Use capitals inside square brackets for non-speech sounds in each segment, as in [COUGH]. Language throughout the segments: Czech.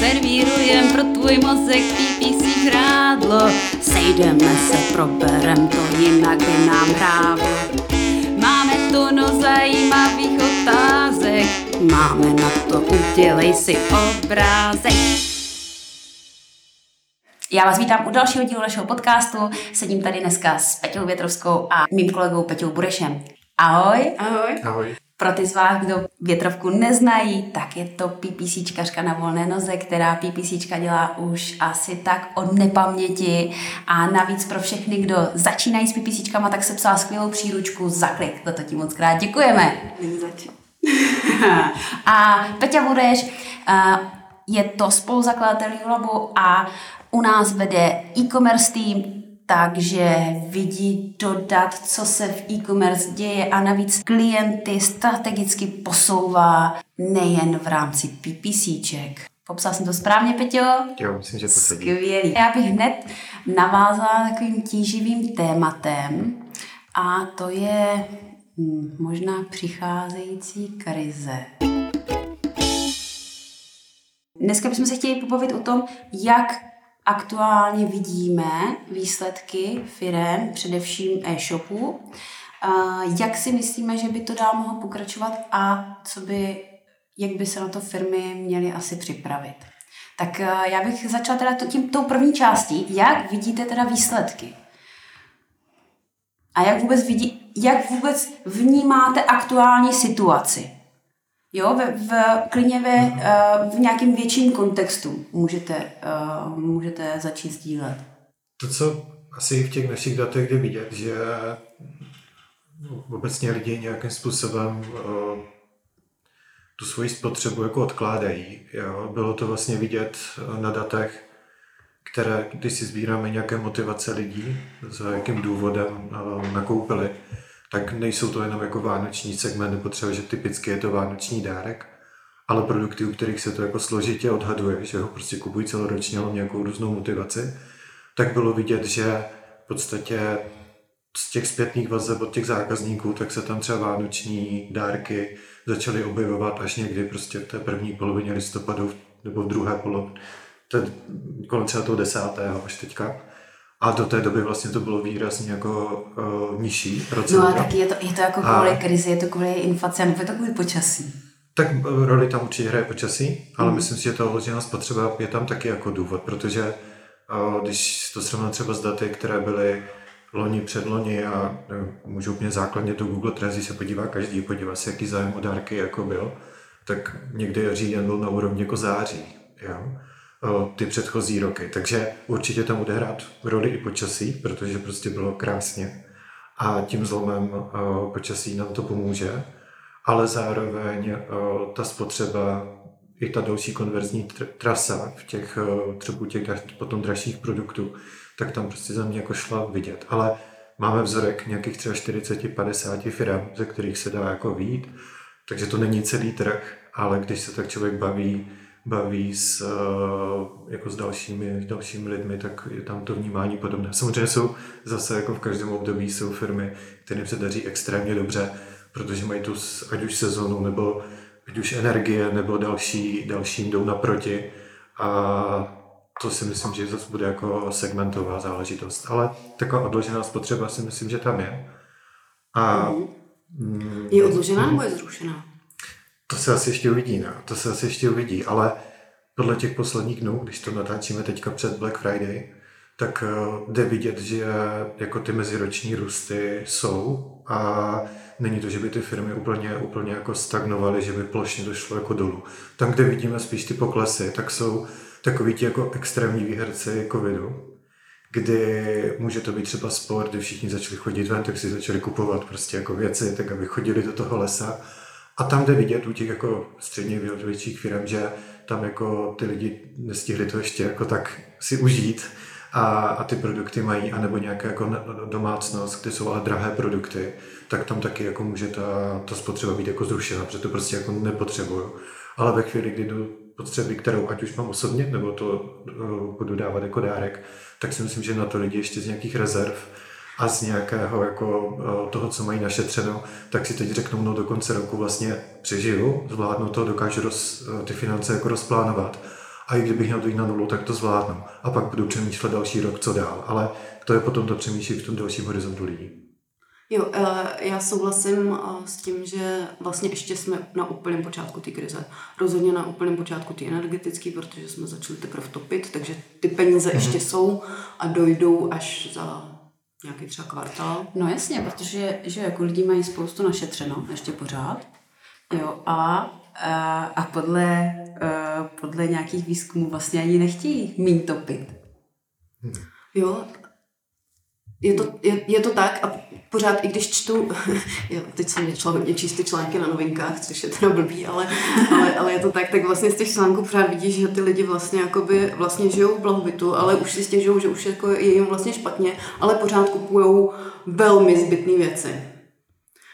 Servírujem pro tvůj mozek PPC žrádlo. Sejdeme se, proberem to, jinak by nám hráblo. Máme tu no zajímavých otázek, máme na to, udělej si obrázek. Já vás vítám u dalšího dílu našeho podcastu. Sedím tady dneska s Peťou Větrovskou a mým kolegou Peťou Burešem. Ahoj. Ahoj. Ahoj. Pro ty z vás, kdo větrovku neznají, tak je to PPCčkařka na volné noze, která PPCčka dělá už asi tak od nepaměti a navíc pro všechny, kdo začínají s PPCčkama, tak se psala skvělou příručku Zaklik. Za to ti moc krát děkujeme. Není zač. [LAUGHS] a Peťa Budeš eh, je to spoluzakladatel Julabu a u nás vede e-commerce tým, takže vidí dodat, co se v e-commerce děje a navíc klienty strategicky posouvá nejen v rámci PPCček. Popsal jsem to správně, Peťo? Jo, myslím, že to sedí. Skvělý. Já bych hned navázala takovým tíživým tématem a to je hm, možná přicházející krize. Dneska bychom se chtěli pobavit o tom, jak aktuálně vidíme výsledky firem, především e-shopů, jak si myslíme, že by to dál mohlo pokračovat a co by, jak by se na to firmy měly asi připravit. Tak já bych začala teda tím, tou první částí. Jak vidíte teda výsledky? A jak vůbec, vidí, jak vůbec vnímáte aktuální situaci? Jo, v, v, klidně ve, uh, v nějakém větším kontextu můžete, uh, můžete začít sdílet. To, co asi v těch našich datech jde vidět, že obecně lidi nějakým způsobem uh, tu svoji spotřebu jako odkládají. Jo? Bylo to vlastně vidět na datech, které, když si sbíráme nějaké motivace lidí, za jakým důvodem nakoupili, tak nejsou to jenom jako vánoční segment, nebo třeba, že typicky je to vánoční dárek, ale produkty, u kterých se to jako složitě odhaduje, že ho prostě kupují celoročně, ale nějakou různou motivaci, tak bylo vidět, že v podstatě z těch zpětných vazeb od těch zákazníků, tak se tam třeba vánoční dárky začaly objevovat až někdy prostě v té první polovině listopadu nebo v druhé polovině, kolem třeba toho desátého až teďka. A do té doby vlastně to bylo výrazně jako uh, nižší procento. No a taky je to, je to jako kvůli a... krizi, je to kvůli inflaci, nebo je to kvůli počasí? Tak roli tam určitě hraje počasí, ale mm. myslím si, že ta odložená spotřeba je tam taky jako důvod, protože uh, když to srovnám třeba s daty, které byly loni, předloni a uh, můžu úplně základně do Google Trends, se podívá každý, podívá se, jaký zájem o dárky jako byl, tak někdy říjen byl na úrovni jako září. Jo? Ty předchozí roky. Takže určitě tam bude hrát roli i počasí, protože prostě bylo krásně a tím zlomem počasí nám to pomůže, ale zároveň ta spotřeba i ta další konverzní trasa v těch třeba těch potom dražších produktů, tak tam prostě za mě jako šla vidět. Ale máme vzorek nějakých třeba 40-50 firm, ze kterých se dá jako vít, takže to není celý trh, ale když se tak člověk baví baví s, eh, jako s dalšími, dalšími lidmi, tak je tam to vnímání podobné. Samozřejmě jsou zase jako v každém období jsou firmy, které se daří extrémně dobře, protože mají tu ať už sezonu, nebo ať už energie, nebo další, další jdou naproti. A to si myslím, že zase bude jako segmentová záležitost. Ale taková odložená spotřeba si myslím, že tam je. A, mm, je odložená nebo je zrušená? To se asi ještě uvidí, ne? To se asi ještě uvidí, ale podle těch posledních dnů, když to natáčíme teďka před Black Friday, tak uh, jde vidět, že jako ty meziroční růsty jsou a není to, že by ty firmy úplně, úplně jako stagnovaly, že by plošně došlo jako dolů. Tam, kde vidíme spíš ty poklesy, tak jsou takový ti jako extrémní výherci covidu, kdy může to být třeba sport, kdy všichni začali chodit ven, tak si začali kupovat prostě jako věci, tak aby chodili do toho lesa a tam jde vidět u těch jako středně větších firm, že tam jako ty lidi nestihli to ještě jako tak si užít a, a ty produkty mají, anebo nějaké jako domácnost, kde jsou ale drahé produkty, tak tam taky jako může ta, ta spotřeba být jako zrušena, protože to prostě jako nepotřebuju. Ale ve chvíli, kdy jdu potřeby, kterou ať už mám osobně, nebo to uh, budu dávat jako dárek, tak si myslím, že na to lidi ještě z nějakých rezerv a z nějakého jako eh, toho, co mají našetřeno, tak si teď řeknou, no do konce roku vlastně přežiju, zvládnu to, dokážu roz, eh, ty finance jako rozplánovat. A i kdybych měl dojít na nulu, tak to zvládnu. A pak budu přemýšlet další rok, co dál. Ale to je potom to přemýšlí v tom dalším horizontu lidí. Jo, eh, já souhlasím s tím, že vlastně ještě jsme na úplném počátku té krize. Rozhodně na úplném počátku té energetické, protože jsme začali teprve topit, takže ty peníze mm-hmm. ještě jsou a dojdou až za nějaký třeba kvartál. No jasně, protože že jako lidi mají spoustu našetřeno ještě pořád. Jo, a, a, a podle, a podle nějakých výzkumů vlastně ani nechtějí míň topit. Jo, je to, je, je to tak a pořád, i když čtu, [LAUGHS] jo, teď jsem začala hodně číst ty články na novinkách, což je teda blbý, ale, ale, ale je to tak, tak vlastně z těch článků pořád vidíš, že ty lidi vlastně jakoby vlastně žijou v blahobytu, ale už si stěžují, že už jako je jim vlastně špatně, ale pořád kupují velmi zbytné věci.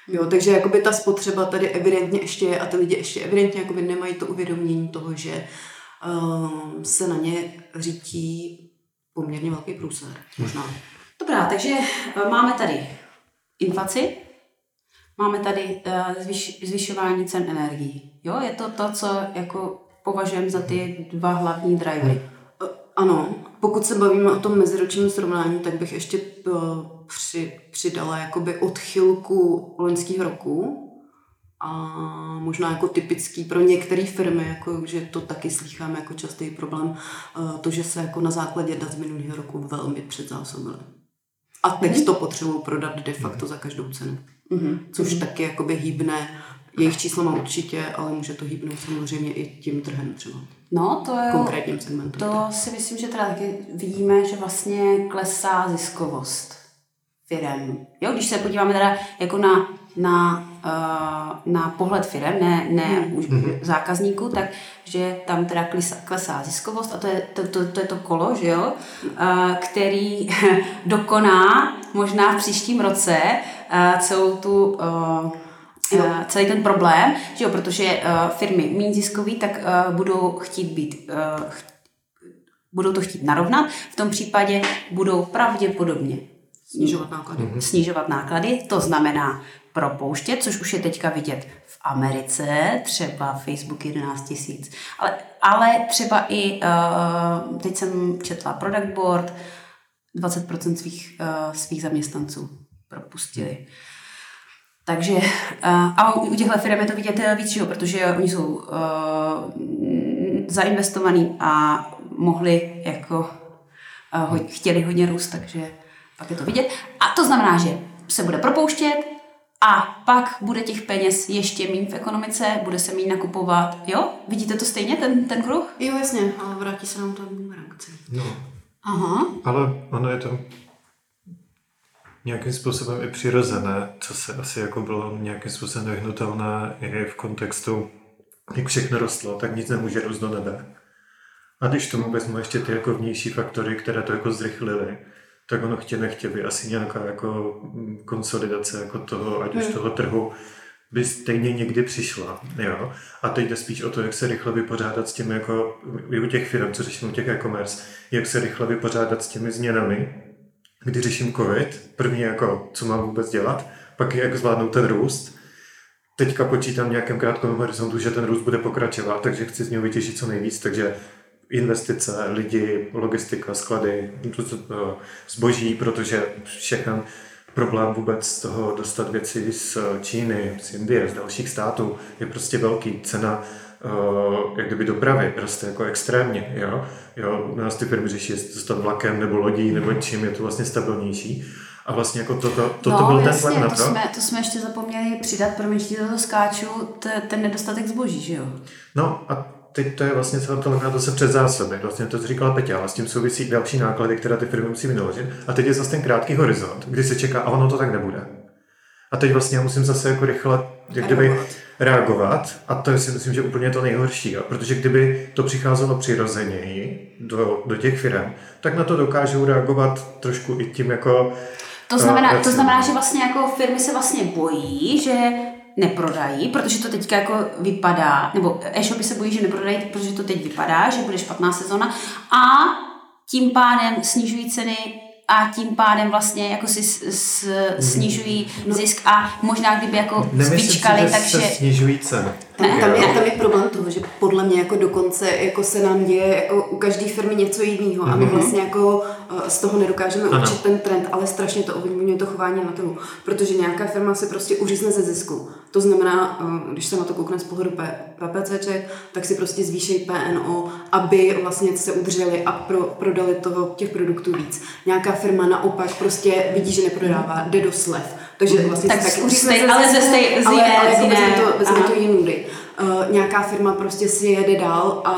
Jo, takže jakoby ta spotřeba tady evidentně ještě je a ty lidi ještě evidentně jakoby nemají to uvědomění toho, že um, se na ně řítí poměrně velký průser. Možná. Dobrá, takže eh, máme tady inflaci, máme tady uh, zvyš, zvyšování cen energií. Jo, je to to, co jako považujeme za ty dva hlavní drivery. Eh, ano, pokud se bavíme o tom meziročním srovnání, tak bych ještě při, přidala jakoby odchylku loňského roku a možná jako typický pro některé firmy, jako, že to taky slycháme jako častý problém, to, že se jako na základě dat z minulého roku velmi předzásobily. A teď mm-hmm. to potřebují prodat de facto za každou cenu. Mm-hmm. Což taky jakoby hýbne jejich číslama určitě, ale může to hýbnout samozřejmě i tím trhem třeba. No, to je... Konkrétním segmentem. To si myslím, že teda taky vidíme, že vlastně klesá ziskovost firem. Jo, když se podíváme teda jako na, na, na pohled firem, ne, ne hmm. už mm-hmm. zákazníků, tak že tam teda klesá, klesá ziskovost a to je to, to, to, je to kolo, že jo, uh, který [LAUGHS] dokoná možná v příštím roce uh, celou tu Uh, celý ten problém, že jo, protože uh, firmy méně ziskový, tak uh, budou chtít být, uh, ch- budou to chtít narovnat, v tom případě budou pravděpodobně Snižovat náklady. Mm-hmm. Snižovat náklady, to znamená propouštět, což už je teďka vidět v Americe, třeba Facebook 11 tisíc, ale, ale třeba i, uh, teď jsem četla Product Board, 20% svých, uh, svých zaměstnanců propustili. Takže uh, a u těchto firm je to vidět víc, jo, protože oni jsou uh, zainvestovaní a mohli jako uh, chtěli hodně růst, takže pak je to vidět. A to znamená, že se bude propouštět a pak bude těch peněz ještě méně v ekonomice, bude se méně nakupovat. Jo? Vidíte to stejně, ten, ten kruh? Jo, jasně, ale vrátí se nám to reakci. No. Aha. Ale ono je to nějakým způsobem i přirozené, co se asi jako bylo nějakým způsobem vyhnutelné i v kontextu, jak všechno rostlo, tak nic nemůže růst do nebe. A když tomu vezmu ještě ty jako vnější faktory, které to jako zrychlily, tak ono chtě nechtě by asi nějaká jako mm, konsolidace jako toho, ať už hmm. toho trhu, by stejně někdy přišla. Jo? A teď jde spíš o to, jak se rychle vypořádat s těmi, jako u těch firm, co řeším u těch e-commerce, jak se rychle vypořádat s těmi změnami, kdy řeším covid, první jako, co mám vůbec dělat, pak jak zvládnout ten růst, teďka počítám v nějakém krátkém horizontu, že ten růst bude pokračovat, takže chci z něho vytěžit co nejvíc, takže investice, lidi, logistika, sklady, zboží, protože všechno problém vůbec z toho dostat věci z Číny, z Indie, z dalších států je prostě velký. Cena uh, jak kdyby dopravy roste jako extrémně. Jo? Jo, nás ty firmy řeší, jestli dostat vlakem nebo lodí nebo čím je to vlastně stabilnější. A vlastně jako toto, toto no, byl jasně, ten tlak na to. To jsme, to jsme ještě zapomněli přidat, promiň, že to skáču, t, ten nedostatek zboží, že jo? No a teď to je vlastně celé to, to se předzásoby. Vlastně to, co říkala Peťa, ale s tím souvisí další náklady, které ty firmy musí vynaložit. A teď je zase ten krátký horizont, kdy se čeká, a ono to tak nebude. A teď vlastně já musím zase jako rychle jak kdyby reagovat. reagovat a to je si myslím, že úplně to nejhorší. Jo? Protože kdyby to přicházelo přirozeněji do, do těch firm, tak na to dokážou reagovat trošku i tím jako to znamená, to znamená, že vlastně jako firmy se vlastně bojí, že neprodají, protože to teďka jako vypadá, nebo e-shopy se bojí, že neprodají, protože to teď vypadá, že bude špatná sezona a tím pádem snižují ceny a tím pádem vlastně jako si s, s, snižují no. zisk a možná kdyby jako Nemyslím si, že takže... se snižují ceny. Ne? Tam je, tam je problém toho, že podle mě jako dokonce jako se nám děje jako u každé firmy něco jiného a my vlastně jako z toho nedokážeme Ano. určit ten trend, ale strašně to ovlivňuje to chování na trhu, protože nějaká firma se prostě uřízne ze zisku. To znamená, eh, když se na to koukne z pohledu P- PPCček, tak si prostě zvýší PNO, aby vlastně se udrželi a pro, prodali toho těch produktů víc. Nějaká firma naopak prostě vidí, že neprodává, jde do slev. Takže vlastně Tak taky uřízne stej- ze ale ze stej- z ale, jiné- ale z jako jiné- vezme to, vezme to jinudy. Uh, nějaká firma prostě si jede dál a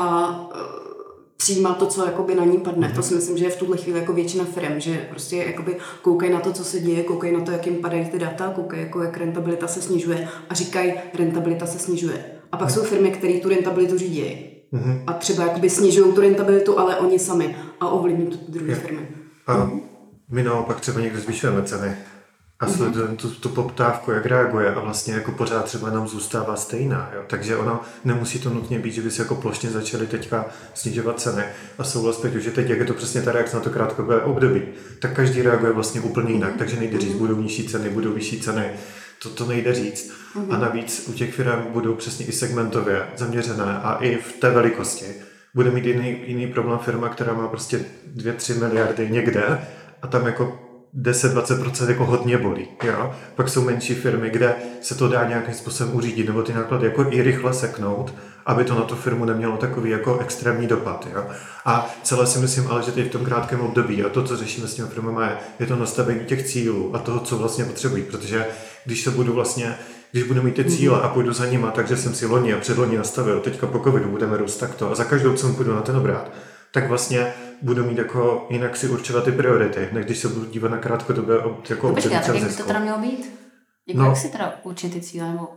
přijímá to, co jakoby na ní padne. To si myslím, že je v tuhle chvíli jako většina firm, že prostě jakoby koukají na to, co se děje, koukají na to, jak jim padají ty data, koukají, jako jak rentabilita se snižuje a říkají, rentabilita se snižuje. A pak jsou firmy, které tu rentabilitu řídí. A třeba jakoby snižují tu rentabilitu, ale oni sami a ovlivní to ty druhé firmy. A my naopak třeba někdy zvyšujeme ceny a sledujeme tu, tu poptávku, jak reaguje a vlastně jako pořád třeba nám zůstává stejná. Jo? Takže ono nemusí to nutně být, že by se jako plošně začaly teďka snižovat ceny. A souhlas teď, že teď, jak je to přesně ta reakce na to krátkodobé období, tak každý reaguje vlastně úplně jinak. Takže nejde říct, budou nižší ceny, budou vyšší ceny. To, to nejde říct. A navíc u těch firm budou přesně i segmentově zaměřené a i v té velikosti bude mít jiný, jiný problém firma, která má prostě 2-3 miliardy někde a tam jako 10-20% jako hodně bolí. Jo? Pak jsou menší firmy, kde se to dá nějakým způsobem uřídit, nebo ty náklady jako i rychle seknout, aby to na tu firmu nemělo takový jako extrémní dopad. Jo? A celé si myslím ale, že teď v tom krátkém období a to, co řešíme s těmi firmami, je, je to nastavení těch cílů a toho, co vlastně potřebují, protože když se budu vlastně když budu mít ty cíle a půjdu za nima, takže jsem si loni a předloni nastavil, teďka po covidu budeme růst takto a za každou cenu půjdu na ten obrát, tak vlastně budu mít jako jinak si určovat ty priority, než když se budu dívat na krátkodobě ob- jako No, počkej, tak jak by to teda mělo být? Jako No. jak si teda určit ty cíle? Nebo...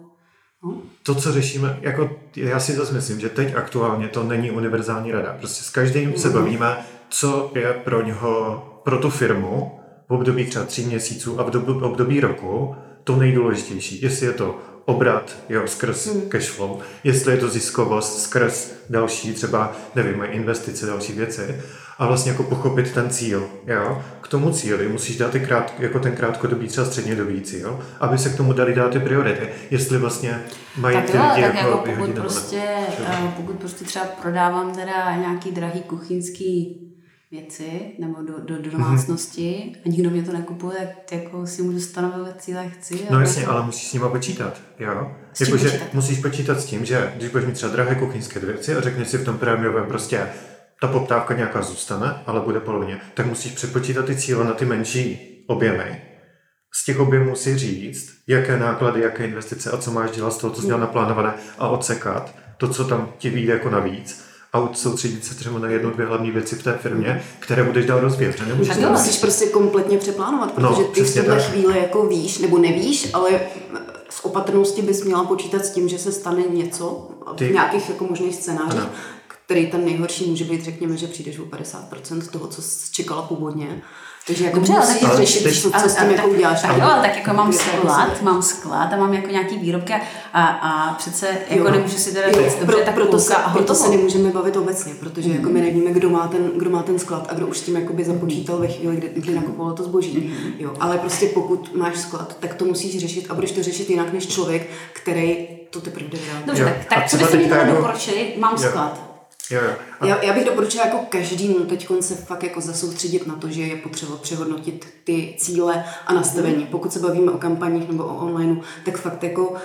No? To, co řešíme, jako já si zase myslím, že teď aktuálně to není univerzální rada. Prostě s každým se bavíme, co je pro něho, pro tu firmu v období třeba tří měsíců a v dobu- období roku to nejdůležitější. Jestli je to obrat, jo, skrz hmm. cash flow, jestli je to ziskovost skrz další třeba, nevím, investice, další věci a vlastně jako pochopit ten cíl, jo. K tomu cíli musíš dát ty krát, jako ten krátkodobý, třeba střednědobý cíl, aby se k tomu dali dát ty priority. Jestli vlastně mají Tak ty jo, lidi tak jako, jako pokud prostě, eh, pokud prostě třeba prodávám teda nějaký drahý kuchyňský věci nebo do, do, Mhm. do domácnosti a nikdo mě to nekupuje, tak jako si můžu stanovovat cíle, jak chci. No jasně, jako- ale musíš s nima počítat, jo? Jakože musíš počítat s tím, že když budeš mít třeba drahé kuchyňské věci a řekneš si v tom prémiovém prostě ta poptávka nějaká zůstane, ale bude polovině, tak musíš přepočítat ty cíle na ty menší objemy. Z těch objemů si říct, jaké náklady, jaké investice a co máš dělat z toho, co jsi měl naplánované a odsekat to, co tam ti vyjde jako navíc a soustředit se třeba na jednu, dvě hlavní věci v té firmě, které budeš dál rozvíjet. Tak To musíš prostě kompletně přeplánovat, No, protože ty v tuhle chvíli jako víš, nebo nevíš, ale z opatrnosti bys měla počítat s tím, že se stane něco Ty- v nějakých jako možných scénářích, Ano. Který ten nejhorší může být, řekněme, že přijdeš o 50% toho, co jsi čekala původně. Takže jako Dobře, ale musíš tak- řešit, teď- co, co s tím jako uděláš. Tak jo, ale tak jako mám sklad, mám sklad a mám jako nějaký výrobky a, a přece jako Jo. nemůžu si teda říct, dobře, pro- tak proto, se, a proto se nemůžeme bavit obecně, protože jako my nevíme, kdo má, ten, kdo má ten sklad a kdo už s tím jakoby započítal ve chvíli, kdy, kdy nakupoval to zboží. Jo, ale prostě pokud máš sklad, tak to musíš řešit a budeš to řešit jinak než člověk, který to teprve jde. Dobře, tak, A tak co třeba byste mi jako- doporučili? Mám Jo. sklad. Jo, jo. A Já, já bych doporučila jako každému teď se fakt jako zasoustředit na to, že je potřeba přehodnotit ty cíle a nastavení. Pokud se bavíme o kampaních nebo o onlineu, tak fakt jako uh,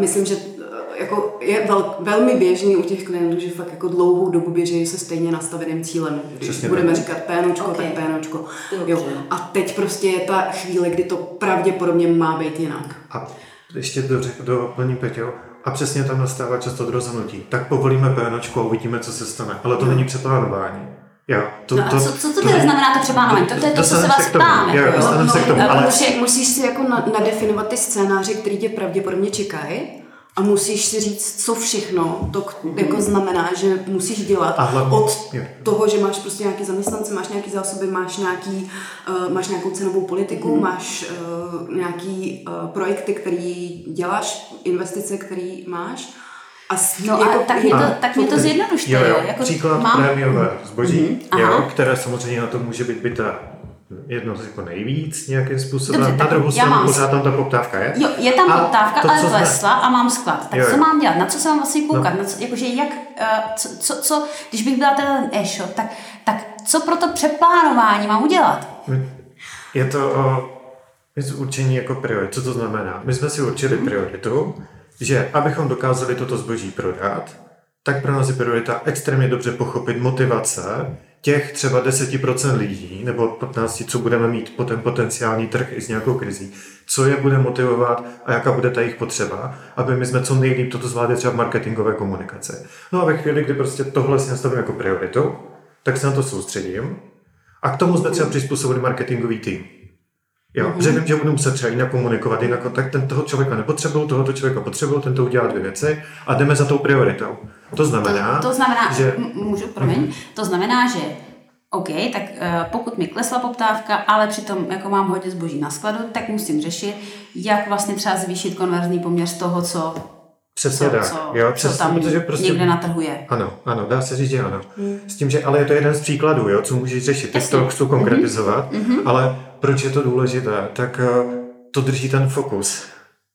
myslím, že uh, jako je vel, velmi běžný u těch klientů, že fakt jako dlouhou dobu běží se stejně nastaveným cílem. Když Přesně budeme tak. říkat pénočko, Ok. tak pénočko. Dobře. Jo. A teď prostě je ta chvíle, kdy to pravděpodobně má být jinak. A ještě do, do plní Peťo, a přesně tam nastává často to rozhodnutí. Tak povolíme PNOčko a uvidíme, co se stane. Ale to není přeplánování. Jo, to, No to, co, co to teda znamená to přeplánování? To, to je to, co se vás ptám. Jo, jako, dostaneme se k tomu, No, ale- Musíš si jako na, nadefinovat ty scénáře, které tě pravděpodobně čekají a musíš si říct, co všechno to jako znamená, že musíš dělat A hlavně- od toho, že máš prostě nějaký zaměstnance, máš nějaký zásoby, máš, nějaký, uh, máš nějakou cenovou politiku, máš uh, nějaký uh, projekty, který děláš, investice, které máš. A s, No a tak mě to, A- tak mě to zjednodušte, Jo, jo. Jako Příklad mám, prémiové zboží, aha. jo, které samozřejmě na to může být byté jedno jako nejvíc nějakým způsobem. Dobře, na druhou já stranu mám- pořád tam ta poptávka je. Jo, je tam A poptávka, to, ale co klesla a mám sklad. Tak Jo, co jo. No. mám dělat? Na co se mám vlastně koukat? Na co, jakože jak, uh, co, co, co, když bych byla teda ten e-shop, tak, tak co pro to přeplánování mám udělat? Je to o určení jako priorit. Co to znamená? My jsme si určili prioritu, že abychom dokázali toto zboží prodat, tak pro nás je priorita extrémně dobře pochopit motivace těch třeba 10% lidí nebo 15, co budeme mít po ten potenciální trh i s nějakou krizí, co je bude motivovat a jaká bude ta jejich potřeba, aby my jsme co nejlíp toto zvládli třeba v marketingové komunikaci. No a ve chvíli, kdy prostě tohle si nastavím jako prioritu, tak se na to soustředím a k tomu jsme třeba přizpůsobili marketingový tým. Jo, mm-hmm. že vím, že budu muset třeba jinak komunikovat, jinak, tak ten toho člověka nepotřebuju, tohoto člověka potřebuju, ten to udělá dvě věci a jdeme za tou prioritou. To znamená, To, to znamená, že m- můžu, promiň, Mhm. to znamená, že OK, tak uh, pokud mi klesla poptávka, ale přitom jako mám hodně zboží na skladu, tak musím řešit, jak vlastně třeba zvýšit konverzní poměr z toho, co, přesně co, tak. co, jo, co přesně, tam protože prostě někde na trhu je. Ano, ano, dá se říct, že ano. S tím, že ale je to jeden z příkladů, jo, co můžeš řešit. Teď to chci konkretizovat, ale proč je to důležité? Tak eh, to drží ten fokus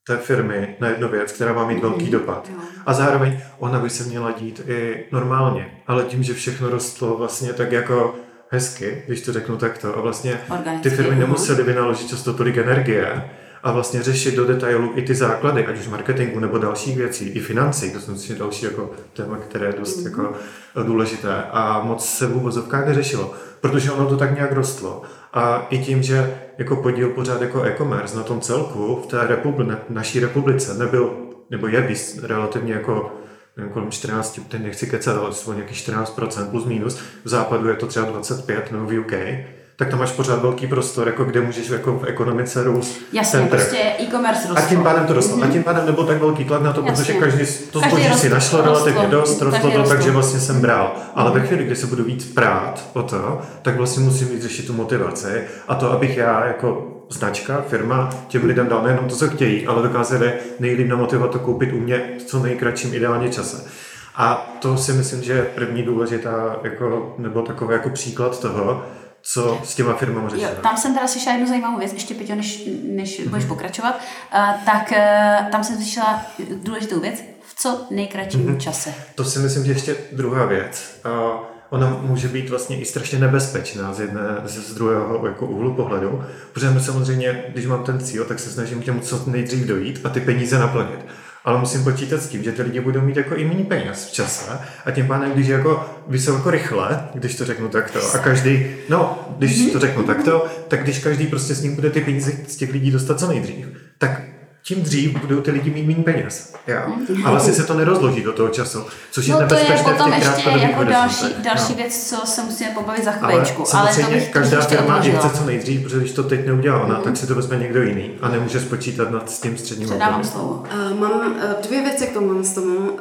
té firmy na jednu věc, která má mít velký dopad. A zároveň ona by se měla dít i normálně, ale tím, že všechno rostlo vlastně tak jako hezky, když to řeknu takto, a vlastně ty firmy aha. nemusely vynaložit často tolik energie a vlastně řešit do detailu i ty základy, ať už marketingu nebo dalších věcí, i financí, to jsou další jako téma, které je dost jako důležité a moc se v úvozovkách neřešilo, protože ono to tak nějak rostlo. A i tím, že jako podíl pořád jako e-commerce na tom celku v té republi- na naší republice nebyl, nebo je vys- relativně jako nevím, kolem 14, teď nechci kecat, ale jsou nějakých 14% plus minus, v západu je to třeba 25 nebo v UK, tak tam máš pořád velký prostor, jako kde můžeš jako v ekonomice růst Jasně, ten prostě e-commerce A rostl. tím pádem to rostlo. A tím pádem nebyl tak velký tlak na to, Jasně. protože každý to zboží si našlo relativně dost, rostlo to, takže vlastně jsem bral. Ale ve chvíli, kdy se budu víc prát o to, tak vlastně musím víc řešit tu motivaci a to, abych já jako značka, firma těm lidem dal nejenom to, co chtějí, ale dokázali nejlíp namotivovat to koupit u mě v co nejkratším ideálně čase. A to si myslím, že je první důležitá, jako, nebo takový jako příklad toho, co s těma firmama Jo, řešíme. tam jsem teda slyšela jednu zajímavou věc, ještě Peťo, než, než budeš Mhm. pokračovat, uh, tak uh, tam jsem slyšela důležitou věc, v co nejkratším Mhm. čase. To si myslím, že ještě druhá věc. A ona může být vlastně i strašně nebezpečná z jedné, z druhého jako úhlu pohledu, protože samozřejmě, když mám ten cíl, tak se snažím k němu co nejdřív dojít a ty peníze naplnit. Ale musím počítat s tím, že ty lidi budou mít jako i méně peněz v čase a tím pádem, když jako vysou jako rychle, když to řeknu takto, a každý, no, když to řeknu takto, tak když každý prostě s ním bude ty peníze z těch lidí dostat co nejdřív, tak tím dřív budou ty lidi mít méně peněz. Jo? A vlastně se to nerozloží do toho času, což je No to je v potom těch ještě jako další, další No. věc, co se musíme pobavit za Ale chvíličku. Ale, to bych to každá firma odložila. chce co nejdřív, protože když to teď neudělá ona, tak si to vezme někdo jiný a nemůže spočítat nad s tím středním Předávám obdobím. slovo. Uh, mám uh, dvě věci k tomu. Z tomu. Uh,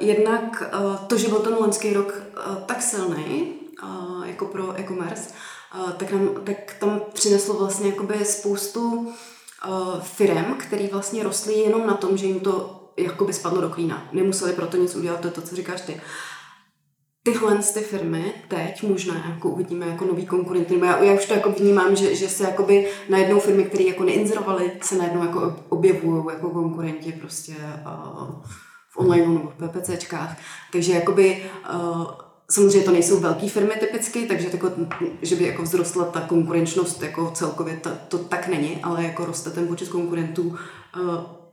jednak uh, to, že byl ten loňský rok uh, tak silný, uh, jako pro e-commerce, uh, tak, nám, tak tam přineslo vlastně jakoby spoustu uh, firem, který vlastně rostly jenom na tom, že jim to jakoby spadlo do klína. Nemuseli proto nic udělat, to je to, co říkáš ty. Tyhle ty firmy teď možná jako uvidíme jako nový konkurenty, nebo já, já už to jako vnímám, že, že se jakoby najednou firmy, které jako neinzerovaly, se najednou jako objevují jako konkurenti prostě uh, v online nebo v PPCčkách. Takže jakoby uh, samozřejmě to nejsou velké firmy typicky, takže jako, že by jako vzrostla ta konkurenčnost jako celkově, ta, to tak není, ale jako roste ten počet konkurentů, uh,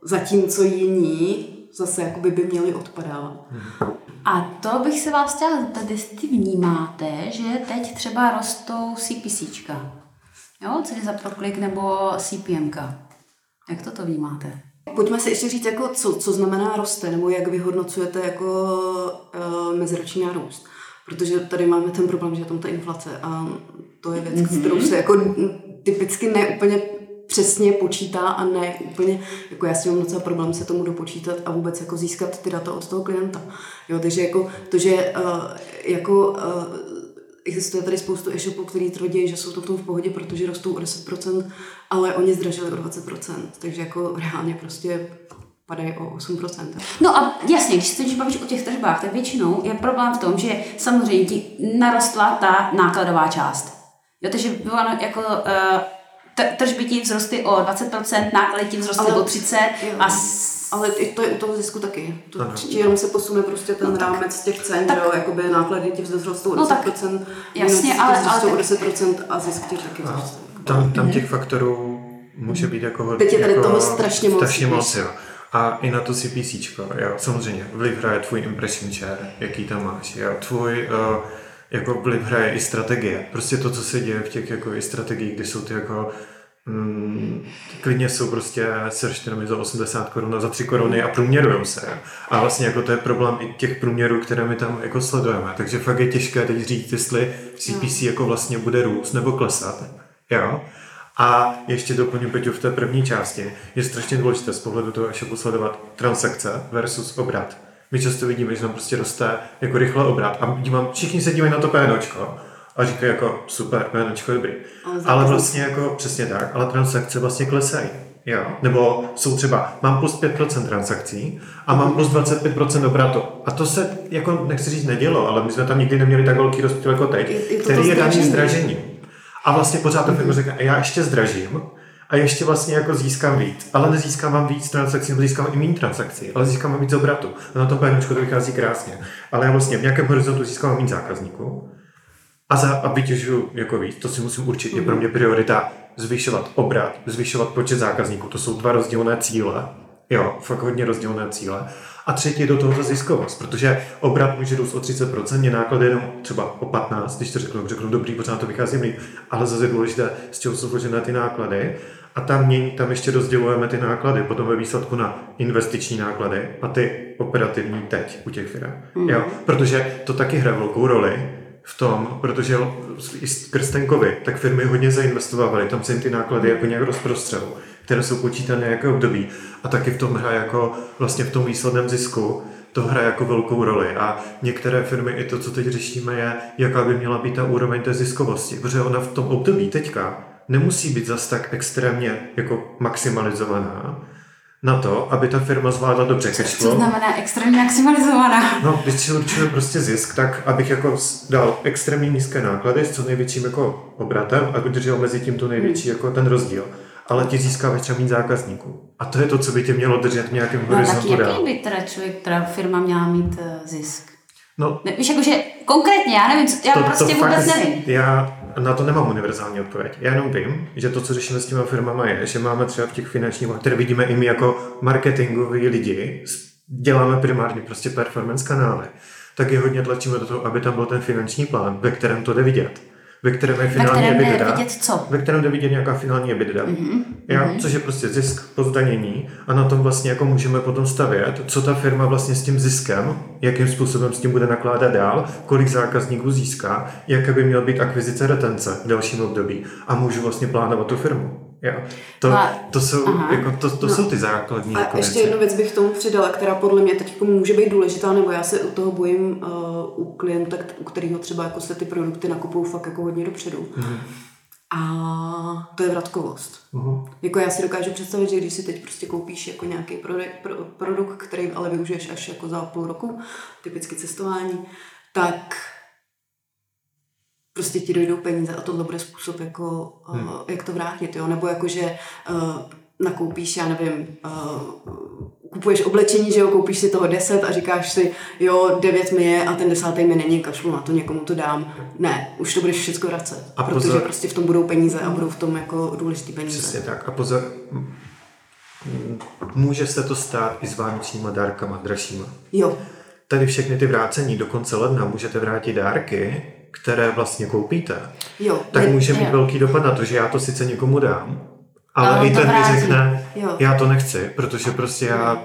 zatímco jiní zase jakoby by měli odpadávat. A to bych se vás chtěla zeptat, jestli vnímáte, že teď třeba rostou CPCčka. Jo, ceny za proklik nebo CPMka. Jak to to vnímáte? Pojďme si ještě říct, jako co, co znamená roste, nebo jak vyhodnocujete jako uh, meziroční nárůst. Protože tady máme ten problém, že je tam ta inflace a to je věc, mm-hmm. kterou se jako typicky neúplně přesně počítá a ne úplně, jako já s tím mám docela problém se tomu dopočítat a vůbec jako získat ty data od toho klienta. Jo, takže jako to, že uh, jako uh, existuje tady spoustu e-shopů, který tvrdí, že jsou to v tom v pohodě, protože rostou o 10%, ale oni zdražili o 20%, takže jako reálně prostě padají o 8%. No a jasně, když se teď bavíš o těch tržbách, tak většinou je problém v tom, že samozřejmě ti narostla ta nákladová část. Jo, takže bylo jako uh, tržby ti vzrostly o 20%, náklady ti vzrostly o 30% a s... Ale i to je u toho zisku taky. To určitě jenom se posune prostě ten no, rámec těch cen, tak, jo, jakoby náklady ti vzrostou o 10%, no, tak, jasně, ale, ale o 10% a zisk ti taky vzrostou. Tam, tam těch faktorů může být jako hodně. Teď je tady jako, toho strašně moc. Strašně moc, jo. A i na to si PC, jo, samozřejmě, vliv hraje tvůj impression share, jaký tam máš, jo, tvůj, uh, jako vliv hraje i strategie. Prostě to, co se děje v těch jako i strategiích, kde jsou ty jako mm, klidně jsou prostě termy za 80 korun a za 3 koruny a průměrujou se. A vlastně jako to je problém i těch průměrů, které my tam jako sledujeme. Takže fakt je těžké teď říct, jestli CPC jako vlastně bude růst nebo klesat. Jo? A ještě doplňu Peťu v té první části. Je strašně důležité z pohledu toho e-shopu sledovat transakce versus obrat. My často vidíme, že tam prostě roste jako rychle obrat a dívám, všichni se dívají na to PNOčko a říkají jako super, PNOčko dobrý. Ale vlastně jako přesně tak, ale transakce vlastně klesají. Jo. Nebo jsou třeba, mám plus 5% transakcí a mám plus 25% obratu. A to se, jako nechci říct, nedělo, ale my jsme tam nikdy neměli tak velký rozdíl jako teď, je, je který je daný zdražením. A vlastně pořád to firma řekne, já ještě zdražím a ještě vlastně jako získám víc. Ale nezískávám víc transakcí, nebo získám i méně transakcí, ale získám víc obratu. A na tom PNčko to vychází krásně. Ale já vlastně v nějakém horizontu získám méně zákazníků a, za, a vytěžuju jako víc. To si musím určit, je pro mě priorita zvyšovat obrat, zvyšovat počet zákazníků. To jsou dva rozdílné cíle. Jo, fakt hodně rozdílné cíle. A třetí je do toho ta ziskovost, protože obrat může růst o 30%, je náklady jenom třeba o 15%, když to řeknu, řeknu dobrý, pořád to vychází líp, ale zase je důležité, z čeho jsou složené ty náklady. A tam, mění, tam ještě rozdělujeme ty náklady, potom ve výsledku na investiční náklady a ty operativní teď u těch firm. Mm. Jo? Protože to taky hraje velkou roli v tom, protože i skrz ten COVID, tak firmy hodně zainvestovávaly, tam se jim ty náklady jako nějak rozprostřelují které jsou počítané jaké období. A taky v tom hraje jako vlastně v tom výsledném zisku to hraje jako velkou roli. A některé firmy i to, co teď řešíme, je, jaká by měla být ta úroveň té ziskovosti. Protože ona v tom období teďka nemusí být zas tak extrémně jako maximalizovaná, na to, aby ta firma zvládla dobře cashflow. Co znamená extrémně maximalizovaná? No, když si určíme prostě zisk, tak abych jako dal extrémně nízké náklady s co největším jako obratem a udržel mezi tím tu největší jako ten rozdíl ale ti získáváš třeba méně zákazníků. A to je to, co by tě mělo držet v nějakém no, horizontu dál. jaký by teda člověk, teda firma měla mít uh, zisk? No, ne, víš, jakože konkrétně, já nevím, co, já to, prostě to vůbec fakt, nevím. Já na to nemám univerzální odpověď. Já jenom vím, že to, co řešíme s těma firmama, je, že máme třeba v těch finančních, které vidíme i my jako marketingoví lidi, děláme primárně prostě performance kanály, tak je hodně tlačíme do toho, aby tam byl ten finanční plán, ve kterém to jde vidět ve kterém je finální ve kterém EBITDA, vidět co? ve kterém jde vidět nějaká finální EBITDA, mm-hmm. já, mm-hmm. což je prostě zisk po zdanění a na tom vlastně jako můžeme potom stavět, co ta firma vlastně s tím ziskem, jakým způsobem s tím bude nakládat dál, kolik zákazníků získá, jaké by měla být akvizice retence v dalším období a můžu vlastně plánovat tu firmu. Jo. To, no to, jsou, jako, to, to no. jsou ty základní A ještě jednu věc bych tomu přidala, která podle mě teď může být důležitá, nebo já se u toho bojím uh, u klienta, u kterého třeba jako se ty produkty nakupují fakt jako hodně dopředu. Mm. A to je vratkovost. Uh-huh. Jako já si dokážu představit, že když si teď prostě koupíš jako nějaký produkt, pro, produkt, který ale využiješ až jako za půl roku, typicky cestování, tak prostě ti dojdou peníze a tohle bude způsob, jako, eh, hmm. uh, jak to vrátit, jo? Nebo jako, že uh, nakoupíš, já nevím, uh, kupuješ oblečení, že jo, koupíš si toho deset a říkáš si, jo, devět mi je a ten desátý mi není, kašlu na to, někomu to dám. Ne, už to budeš všechno vracet, a protože pozor, prostě v tom budou peníze a budou v tom jako důležitý peníze. Přesně tak. A pozor, může se to stát i s vánočníma dárkama, dražšíma. Jo. Tady všechny ty vrácení do konce ledna můžete vrátit dárky, které vlastně koupíte, jo, tak je, může mít jo. velký dopad na to, že já to sice někomu dám, ale i ten mi řekne, jo. já to nechci, protože prostě já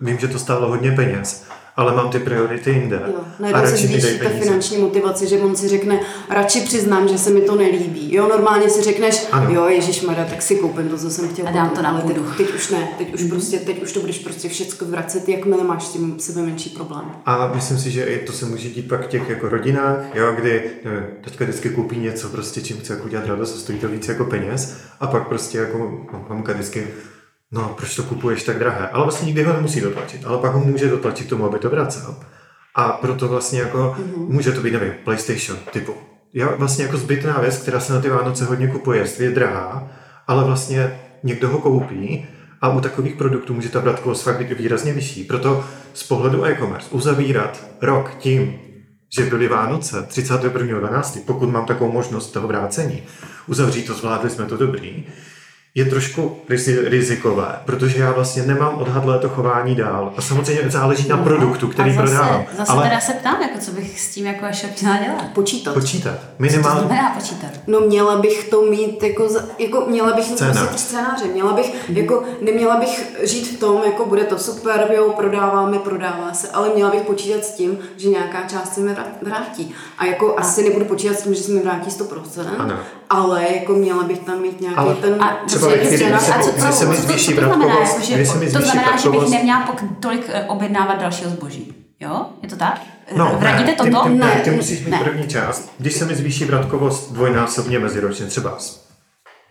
vím, že to stálo hodně peněz ale mám ty priority jinde. Jo, a radši se zvýší ta finanční motivace, že on si řekne, radši přiznám, že se mi to nelíbí. Jo, normálně si řekneš, ano. jo, Ježíš Mara, tak si koupím to, co jsem chtěl. A dám to na ale teď, teď, už ne, teď už mm. prostě, teď už to budeš prostě všechno vracet, jakmile máš s tím sebe menší problém. A myslím si, že i to se může dít pak v těch jako rodinách, jo, kdy nevím, teďka vždycky koupí něco, prostě čím chce jako udělat radost, stojí to víc jako peněz, a pak prostě jako mamka vždycky no proč to kupuješ tak drahé? Ale vlastně nikdy ho nemusí dotlačit, ale pak ho může dotlačit tomu, aby to vracel. A proto vlastně jako mm-hmm. může to být, nevím, PlayStation typu. já vlastně jako zbytná věc, která se na ty Vánoce hodně kupuje, je drahá, ale vlastně někdo ho koupí a u takových produktů může ta vratkovost fakt být výrazně vyšší. Proto z pohledu e-commerce uzavírat rok tím, že byly Vánoce 31.12., pokud mám takovou možnost toho vrácení, uzavřít to, zvládli jsme to dobrý, je trošku rizikové, protože já vlastně nemám odhadlé to chování dál. A samozřejmě záleží na produktu, který a zase, prodávám. Zase ale... teda se ptám, jako co bych s tím jako shop měla dělat. Počítat. Počítat. Minimálně. Co to znamená počítat? No měla bych to mít jako, jako měla bych mít Scénář. prostě scénáře. Měla bych, mm. jako, neměla bych žít v tom, jako bude to super, jo, prodáváme, prodává se, ale měla bych počítat s tím, že nějaká část se mi vrátí. A jako a. asi nebudu počítat s tím, že se mi vrátí 100%, ano. ale jako měla bych tam mít nějaký ale ten... A třeba a co, co, co, co to znamená? Jako, že, to znamená, že bych neměla tolik eh, objednávat dalšího zboží. Jo? Je to tak? No, Vradíte ne, toto? Ty, ty, ne, ty musíš mít ne. první část. Když se mi zvýší vratkovost dvojnásobně meziročně, třeba z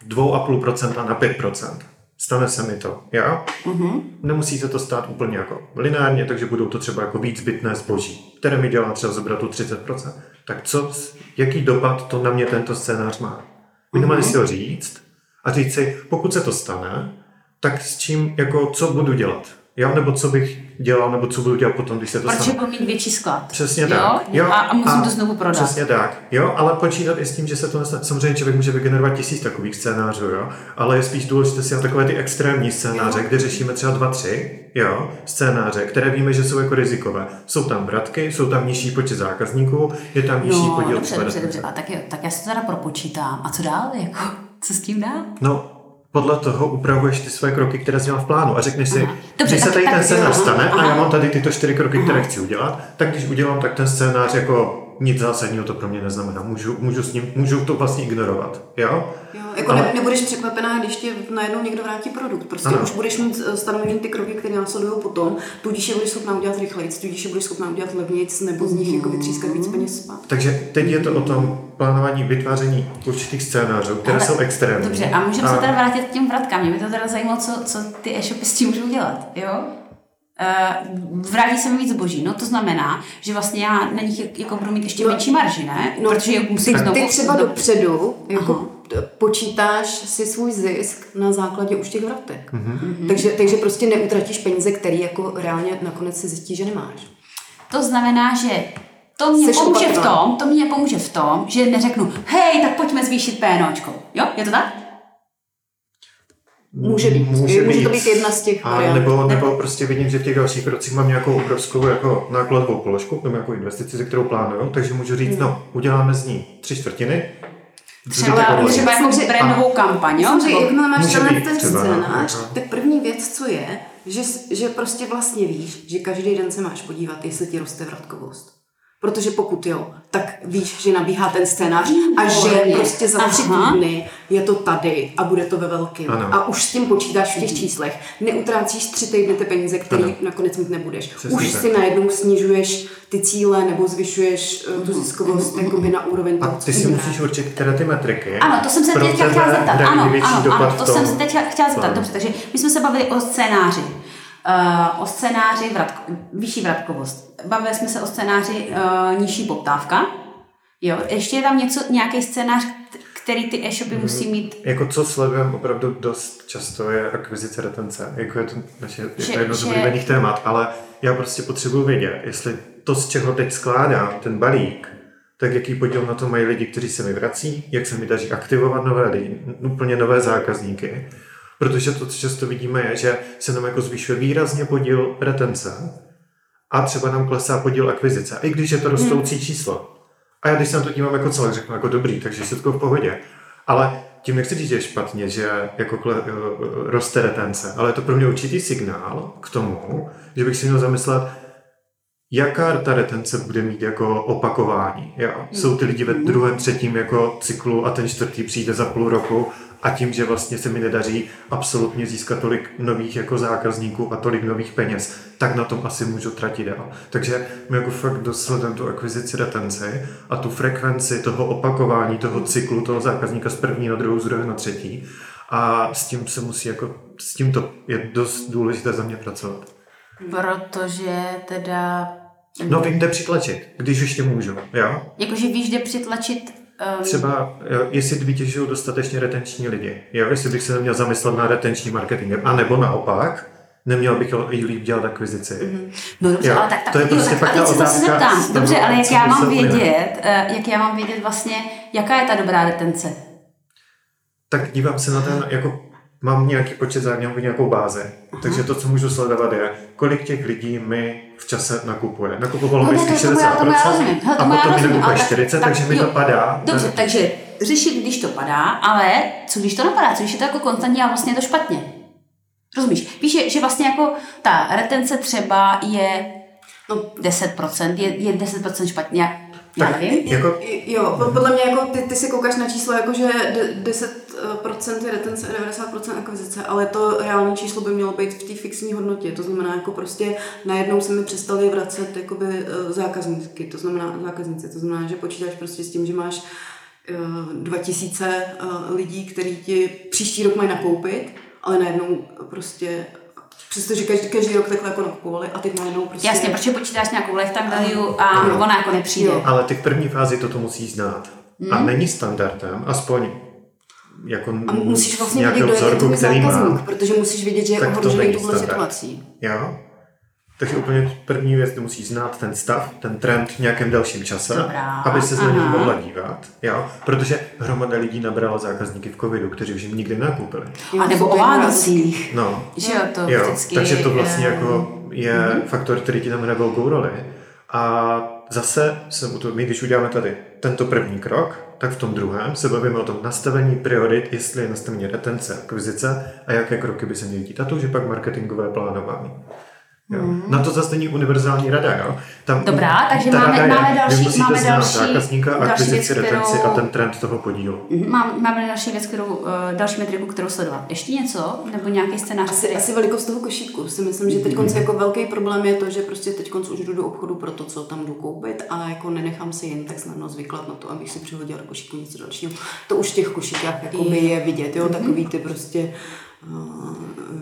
2,5% na 5%, stane se mi to, jo? Uh-huh. Nemusí se to stát úplně jako lineárně, takže budou to třeba jako víc zbytné zboží, které mi dělá třeba zobrat tu 30%. Tak co, jaký dopad to na mě tento scénář má? Minimálně uh-huh. si ho říct, a říct si, pokud se to stane, tak s čím, jako, co budu dělat? Jo, nebo co bych dělal, nebo co budu dělat potom, když se to Protože stane. budu mít větší sklad. Přesně jo? tak. Jo, a, a musím a to znovu prodat. Přesně tak. Jo, ale počítat i s tím, že se to nestane. Samozřejmě člověk může vygenerovat tisíc takových scénářů, jo, ale je spíš důležité si na takové ty extrémní scénáře, jo. kde řešíme třeba dva, tři, jo, scénáře, které víme, že jsou jako rizikové. Jsou tam vratky, jsou tam nižší počet zákazníků, je tam nižší no, podíl. Dobře, dobře, dobře. A tak, je, tak já se to teda propočítám. A co dál? Jako, co s tím dál? No, podle toho upravuješ ty své kroky, které jsi měl v plánu a řekneš si, Dobře, když se tady tak, ten scénář stane aha. a já mám tady tyto čtyři kroky, aha. které chci udělat, tak když udělám, tak ten scénář jako nic zásadního to pro mě neznamená. Můžu, můžu, s ním, můžu to vlastně ignorovat. Jo? Jo, jako Ale... ne, nebudeš překvapená, když ti najednou někdo vrátí produkt. Prostě ano. už budeš mít eh, stanovený ty kroky, které následují potom, tudíž je budeš schopná udělat rychleji, tudíž je budeš schopná udělat levnějc nebo z nich jako vytřískat víc peněz. Takže teď je to o tom plánování, vytváření určitých scénářů, které Ale, jsou extrémní. Dobře, a můžeme a... se teda vrátit k těm vratkám. Mě by to teda zajímalo, co, co ty e-shopy s tím můžou dělat, jo? Uh, vrátí se mi víc zboží. No to znamená, že vlastně já na nich jako budu mít ještě no, menší marži, ne? No, Protože musím ty, znovu... Ty třeba do... dopředu jako počítáš si svůj zisk na základě už těch vratek. Mm-hmm. Takže, takže prostě neutratíš peníze, které jako reálně nakonec si zjistí, že nemáš. To znamená, že to mě Seš pomůže v tom, to mě pomůže v tom, že neřeknu, hej, tak pojďme zvýšit PNOčko. Jo, je to tak? Může být. Může, může být. to být jedna z těch a variant. Nebo, nebo prostě vidím, že v těch dalších krocích mám nějakou obrovskou jako nákladovou položku, nebo nějakou investici, ze kterou plánuju, takže můžu říct, hmm. no, uděláme z ní tři čtvrtiny, Třeba, třeba jako brandovou kampaň, jo? Samozřejmě, jakmile máš tenhle ten scénář, tak první věc, co je, že, že prostě vlastně víš, že každý den se máš podívat, jestli ti roste vratkovost. Protože pokud jo, tak víš, že nabíhá ten scénář a že prostě za tři týdny je to tady a bude to ve velkém. A už s tím počítáš v těch číslech. Neutrácíš tři týdny ty peníze, které nakonec mít nebudeš. Přesně už tak. si najednou snižuješ ty cíle nebo zvyšuješ uh, tu ziskovost jakoby na úroveň toho, A ty si musíš určit, které ty metriky. Ano, to jsem se teď chtěla zeptat. Ano, ano, ano, to jsem se teď chtěla zeptat. Dobře, takže my jsme se bavili o scénáři. Uh, o scénáři vratko, vyšší vratkovost. Bavili jsme se o scénáři uh, nižší poptávka. Jo, ještě je tam něco, nějaký scénář, který ty e-shopy musí mít? Jako co sledujeme opravdu dost často je akvizice retence. Jako je to naše že, jedno z oblíbených témat, ale já prostě potřebuji vědět, jestli to, z čeho teď skládám, ten balík, tak jaký podíl na to mají lidi, kteří se mi vrací, jak se mi daří aktivovat nové lidi, úplně nové zákazníky Protože to, co často vidíme, je, že se nám jako zvyšuje výrazně podíl retence a třeba nám klesá podíl akvizice, i když je to rostoucí hmm. číslo. A já když se na to dívám jako celé, řeknu jako dobrý, takže je to v pohodě. Ale tím nechci říct, že je špatně, že jako kle, eh, roste retence, ale je to pro mě určitý signál k tomu, že bych si měl zamyslet, jaká ta retence bude mít jako opakování. Jo? Jsou ty lidi ve druhém, třetím jako cyklu a ten čtvrtý přijde za půl roku a tím, že vlastně se mi nedaří absolutně získat tolik nových jako zákazníků a tolik nových peněz, tak na tom asi můžu tratit dál. Takže my jako fakt dosledujeme tu akvizici retenci a tu frekvenci toho opakování, toho cyklu toho zákazníka z první na druhou, z druhé na třetí a s tím se musí jako, s tím to je dost důležité za mě pracovat. Protože teda... No vím, kde přitlačit, když ještě můžu, jo? Jakože víš, kde přitlačit Um, Třeba, jestli vytěžují dostatečně retenční lidi. Jo, jestli bych se neměl zamyslet na retenční marketingem. A nebo naopak, neměl bych i líp dělat akvizici. Mm-hmm. No dobře, Jo, ale tak, tak, to je jo, prostě tak pak ta se zeptám. Dobře, ale jak já mám vědět, eh, jak já mám vědět vlastně, jaká je ta dobrá retence? Tak dívám se na ten, jako mám nějaký počet zájemů, nějakou bázi. Takže to, co můžu sledovat, je, kolik těch lidí mi v čase nakupuje. Nakupovalo No mi ne, z těch to- tomu já- tomu já 60%, rozumím. Hele, a potom mi nakupuje ale tak- 40, tak takže mi jo. to padá. Dobře, Ten- takže řešit, když to padá, ale co když to napadá, co když je to jako konstantní a vlastně je to špatně? Rozumíš? Víš, že, že vlastně jako ta retence třeba je No, 10%, je, je 10% špatně, já, Tak nevím. jako, Jo, po- podle mě jako ty, ty si koukáš na číslo jako, že de- 10% je retence a 90% akvizice, ale to reální číslo by mělo být v té fixní hodnotě. To znamená, jako prostě najednou se mi přestali vracet jakoby eh, zákazníky, to znamená zákazníci, to znamená, že počítáš prostě s tím, že máš eh, 2000 eh, lidí, který ti příští rok mají nakoupit, ale najednou prostě Přestože každý, každý rok takhle jako nakupovali a teď najednou prostě... Jasně, protože počítáš nějakou lifetime value a Jo. ona jako nepřijde. Jo. ale ty v první fázi toto musí znát. A Hmm. není standardem, aspoň jako A musíš vlastně vědět, nějakého kdo je ten vzorku, tvůj který zákazník, má. protože musíš vědět, že je ohrožený standard. situací. Jo? Takže úplně první věc, ty musíš znát ten stav, ten trend v nějakém dalším čase, Dobrá, aby se na něj mohla dívat. Jo? Protože hromada lidí nabrala zákazníky v covidu, kteří už jim nikdy nakupili. A nebo o Vánocích. No, Že jo, to jo, vždycky... takže to vlastně jako je mm-hmm. faktor, který ti tam hraje velkou roli. A zase, se u toho, my když uděláme tady tento první krok, tak v tom druhém se bavíme o tom nastavení priorit, jestli je nastavení retence, akvizice a jaké kroky by se měly dít. A to už je pak marketingové plánování. Jo. Mm. Na to zase není univerzální rada. Jo. Tam, Dobrá, takže ta máme- máme je, další- máme znát další- zákazníka, další věc, retenci kterou- a ten trend toho podílu. Mhm, Mám, máme další věc, kterou, eh, další metriku, kterou sledovat. Ještě něco? Nebo nějaký scénář? Asi, asi velikost toho košíku. Si myslím, že teď konce jako velký problém je to, že prostě teď už jdu do obchodu pro to, co tam jdu koupit a jako nenechám si jen tak snadno zvyklat na to, abych si přihodila do košíku něco dalšího. To už v těch košíkách jako by je vidět, jo, takový ty prostě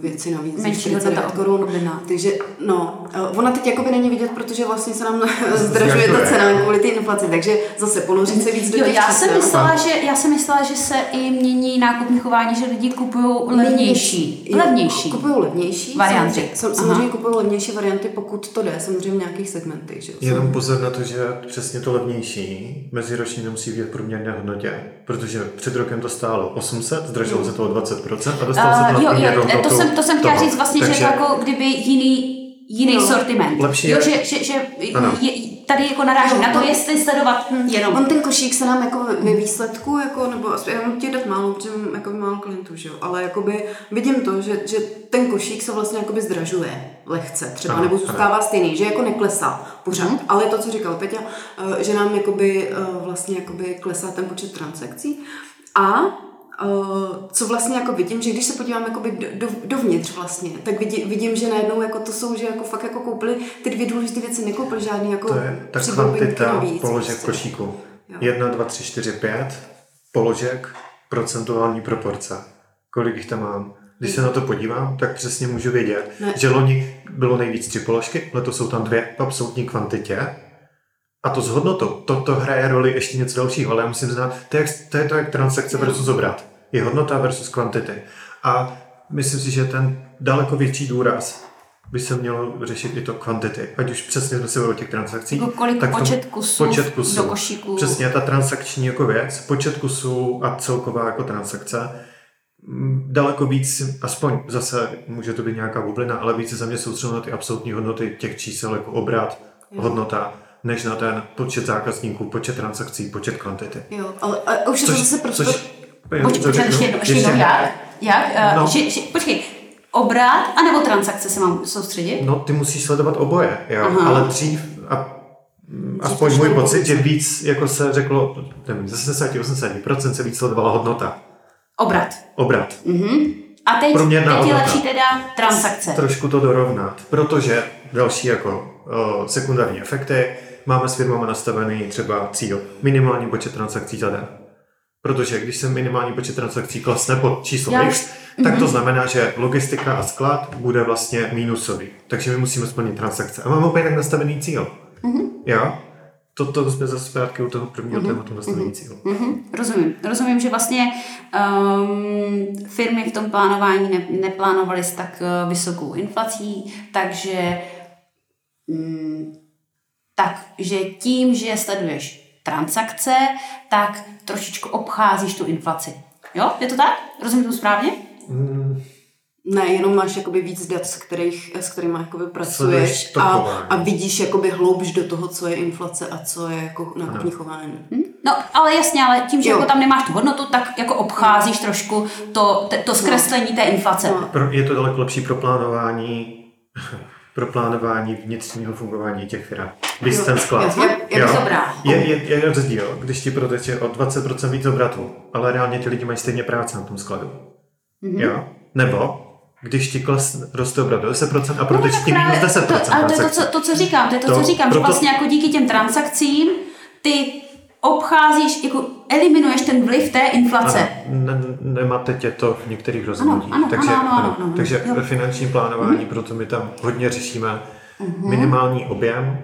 věci navíc. Menší 49 hodnota korun. Takže no, uh, ona teď jakoby není vidět, protože vlastně se nám [LAUGHS] zdražuje ta cena kvůli té inflaci, takže zase ponořit se víc do Jo, těch já jsem, myslela, že, já jsem myslela, že se i mění nákupní chování, že lidi kupují levnější. Jo, Levnější. Kupují levnější. Varianty. Samozřejmě, samozřejmě kupují levnější varianty, pokud to jde, samozřejmě v nějakých segmentech. Že? jo. Jenom pozor na to, že přesně to levnější meziročně nemusí být v průměrné hodnotě, protože před rokem to stálo 800, zdražilo se to o 20% a dostalo se to jo, jo, to hodnotu jsem, to jsem chtěla toho. říct vlastně, Takže že je to jako kdyby jiný, jiný Jo. sortiment. Lepší jo, že, že, že Ano. je, tady jako narážím Jo, na to, on- jestli sledovat jenom. On ten košík se nám jako ve výsledku, jako, nebo aspoň já mám ti dát málo, protože mám jako málo klientů, že jo? ale jakoby vidím to, že, že ten košík se vlastně jakoby zdražuje lehce třeba, Ano, nebo zůstává stejný, že jako neklesá pořád. Ale to, co říkal Peťa, eh, že nám jakoby eh, vlastně jakoby klesá ten počet transakcí a co vlastně jako vidím, že když se podívám jakoby do, do, dovnitř vlastně, tak vidím, vidím, že najednou jako to jsou, že jako fakt jako koupili ty dvě důležité věci, nekoupili žádný jako to je ta kvantita položek prostě. košíku. Jo. 1, 2, 3, 4, 5 položek, procentuální proporce. Kolik jich tam mám? Když se na to podívám, tak přesně můžu vědět, Ne. že loni bylo nejvíc tři položky, letos jsou tam dvě v absolutní kvantitě. A to s hodnotou, to, to hraje roli ještě něco dalšího, ale já musím znát, to je, to je to jak transakce versus obrat. Je hodnota versus kvantity. A myslím si, že ten daleko větší důraz by se mělo řešit i to kvantity. Ať už přesně jsme se o těch transakcích. Jako kolik tak počet kusů počet kusů. do košíku. Přesně ta transakční jako věc, počet kusů a celková jako transakce. Mm, Daleko víc, aspoň zase může to být nějaká bublina, ale více za mě soustředil na ty absolutní hodnoty těch čísel jako obrat, hodnota, než na ten počet zákazníků, počet transakcí, počet kvantity. Jo, ale a už je to zase prostor... což Počkej, řeknu, ještě jednou, ještě jednou, jak? Jak? No. Že, že, počkej, obrat anebo transakce se mám soustředit? No, ty musíš sledovat oboje, jo, Aha. ale dřív, a, mm, aspoň můj pocit, že víc, jako se řeklo, nevím, ze 70-80% se víc sledovala hodnota, Obrat. obrat. A teď, teď je lepší teda transakce. trošku to dorovnat, protože další jako o, sekundární efekty, máme s firmama nastavený třeba cíl, minimální počet transakcí za den. Protože když se minimální počet transakcí klesne pod číslo Já X, tak to znamená, že logistika a sklad bude vlastně mínusový. Takže my musíme splnit transakce. A máme opět tak nastavený cíl. Jo? to, to jsme zase zpátky u toho prvního mm-hmm. tématu nastavení cílu. Mm-hmm. Rozumím. Rozumím, že vlastně um, firmy v tom plánování ne, neplánovaly s tak uh, vysokou inflací, takže um, takže tím, že sleduješ transakce, tak trošičku obcházíš tu inflaci. Jo? Je to tak? Rozumím to správně? Mm, ne, jenom máš jakoby víc dat, s, kterých, s kterými jakoby pracuješ a, a vidíš jakoby hloubš do toho, co je inflace a co je jako nákupní chování. Hm? No, ale jasně, ale tím, že jako tam nemáš tu hodnotu, tak jako obcházíš trošku to, to zkreslení no. té inflace. No. Je to daleko lepší pro plánování pro plánování vnitřního fungování těch firm. Když ten sklad. Je, je, je, je, je, rozdíl, když ti proteče o 20% víc obratu, ale reálně ti lidi mají stejně práce na tom skladu. Mm-hmm. Jo? Nebo když ti kles roste obrat 10% a proteče no, ti minus 10%. To, ale to je to, co, to, co říkám, to je to, to co říkám, proto... že vlastně jako díky těm transakcím ty obcházíš, jako eliminuješ ten vliv té inflace. Ano, ne, nemáte tě to v některých rozhodnutích. Ano, ano, takže ano, ano, ano, ano, takže jo. ve finančním plánování, mm proto my tam hodně řešíme mm-hmm. minimální objem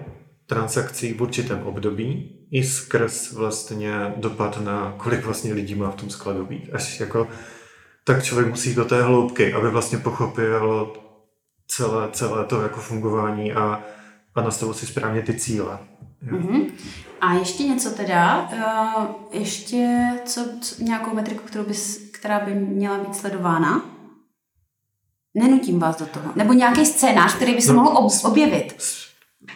transakcí v určitém období i skrz vlastně dopad na kolik vlastně lidí má v tom skladu být. Až jako tak člověk musí do té hloubky, aby vlastně pochopil celé, celé to jako fungování a, a nastavil si správně ty cíle. Mm-hmm. A ještě něco teda, uh, ještě co, co, nějakou metriku, kterou bys, která by měla být sledována? Nenutím vás do toho. Nebo nějaký scénář, který by se no, mohl ob, objevit?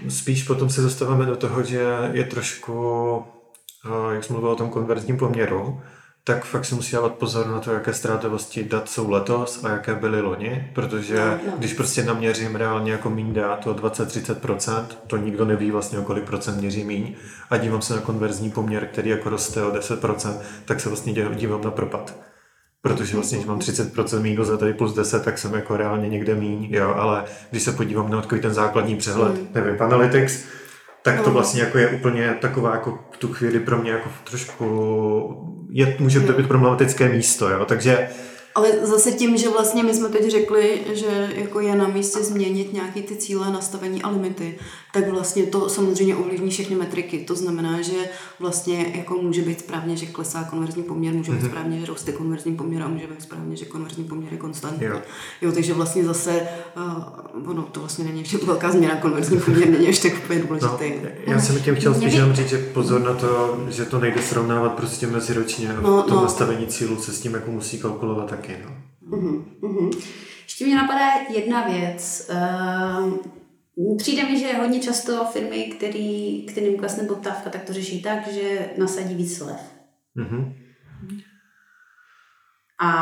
Spíš potom se dostáváme do toho, že je trošku, uh, jak jsme mluvili o tom konverzním poměru, tak fakt si musí dávat pozor na to, jaké ztrátovosti dat jsou letos a jaké byly loni, protože no, no. když prostě naměřím reálně jako míň dát o 20-30%, to nikdo neví vlastně o kolik procent měří míň a dívám se na konverzní poměr, který jako roste o 10%, tak se vlastně dívám na propad. Protože vlastně, když mám 30% mínus a tady plus 10, tak jsem jako reálně někde míň, jo, ale když se podívám na takový ten základní přehled, mm. nevím, Analytics, tak to vlastně jako je úplně taková jako v tu chvíli pro mě jako trošku je, může to být problematické místo, jo? takže ale zase tím, že vlastně my jsme teď řekli, že jako je na místě změnit nějaké ty cíle, nastavení a limity, tak vlastně to samozřejmě ovlivní všechny metriky. To znamená, že vlastně jako může být správně, že klesá konverzní poměr, může být mm-hmm. správně, že roste konverzní poměr a může být správně, že konverzní poměr je konstantní. Jo. jo takže vlastně zase, uh, ono to vlastně není ještě velká změna, konverzní poměr není ještě tak úplně důležitý. No, já jsem tím chtěl spíš jenom říct, že pozor na to, že to nejde srovnávat prostě meziročně no, to no. nastavení cílu se s tím, jako musí kalkulovat taky. No. Mm-hmm. Mm-hmm. Ještě mě napadá jedna věc. Uh, Přijde mi, že hodně často firmy, který, kterým klesne poptávka, tak to řeší tak, že nasadí víc slev. Mm-hmm. A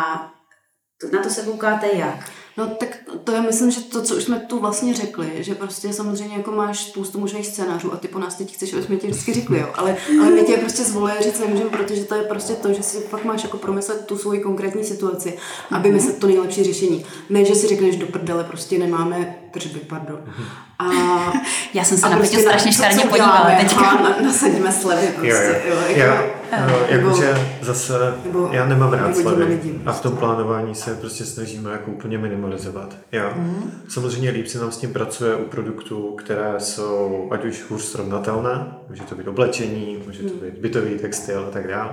na to se koukáte jak? No tak to je, myslím, že to, co už jsme tu vlastně řekli, že prostě samozřejmě jako máš spoustu možných scénářů a ty po nás teď chceš, aby jsme ti vždycky řekli, jo, ale, ale my tě prostě zvolili říct nemůžeme, protože to je prostě to, že si fakt máš jako promyslet tu svoji konkrétní situaci a vymyslet to nejlepší řešení. Ne, že si řekneš do prdele, prostě nemáme tržby, pardon. A, [LAUGHS] Já jsem se na prostě strašně škarně podívala teďka. A nasadíme slevy prostě. Jo, jo. jo, jako, já, no, jakože zase, nebo, já nemám rád slevy a v tom plánování se prostě snažíme jako úplně minimalizovat. Já. Mm. Samozřejmě líp se nám s tím pracuje u produktů, které jsou ať už hůř srovnatelné, může to být oblečení, může to mhm. být bytový textil a tak dále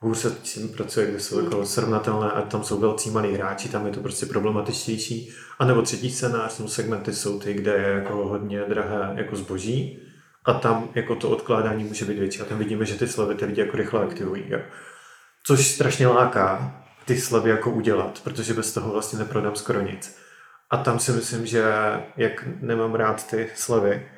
hůř se tím pracuje, kde jsou jako srovnatelné a tam jsou velcí malí hráči, tam je to prostě problematičtější. A nebo třetí scénář, jsou segmenty jsou ty, kde je jako hodně drahé jako zboží a tam jako to odkládání může být větší. A tam vidíme, že ty slevy ty lidi jako rychle aktivují. Jo. Což strašně láká ty slevy jako udělat, protože bez toho vlastně neprodám skoro nic. A tam si myslím, že jak nemám rád ty slevy,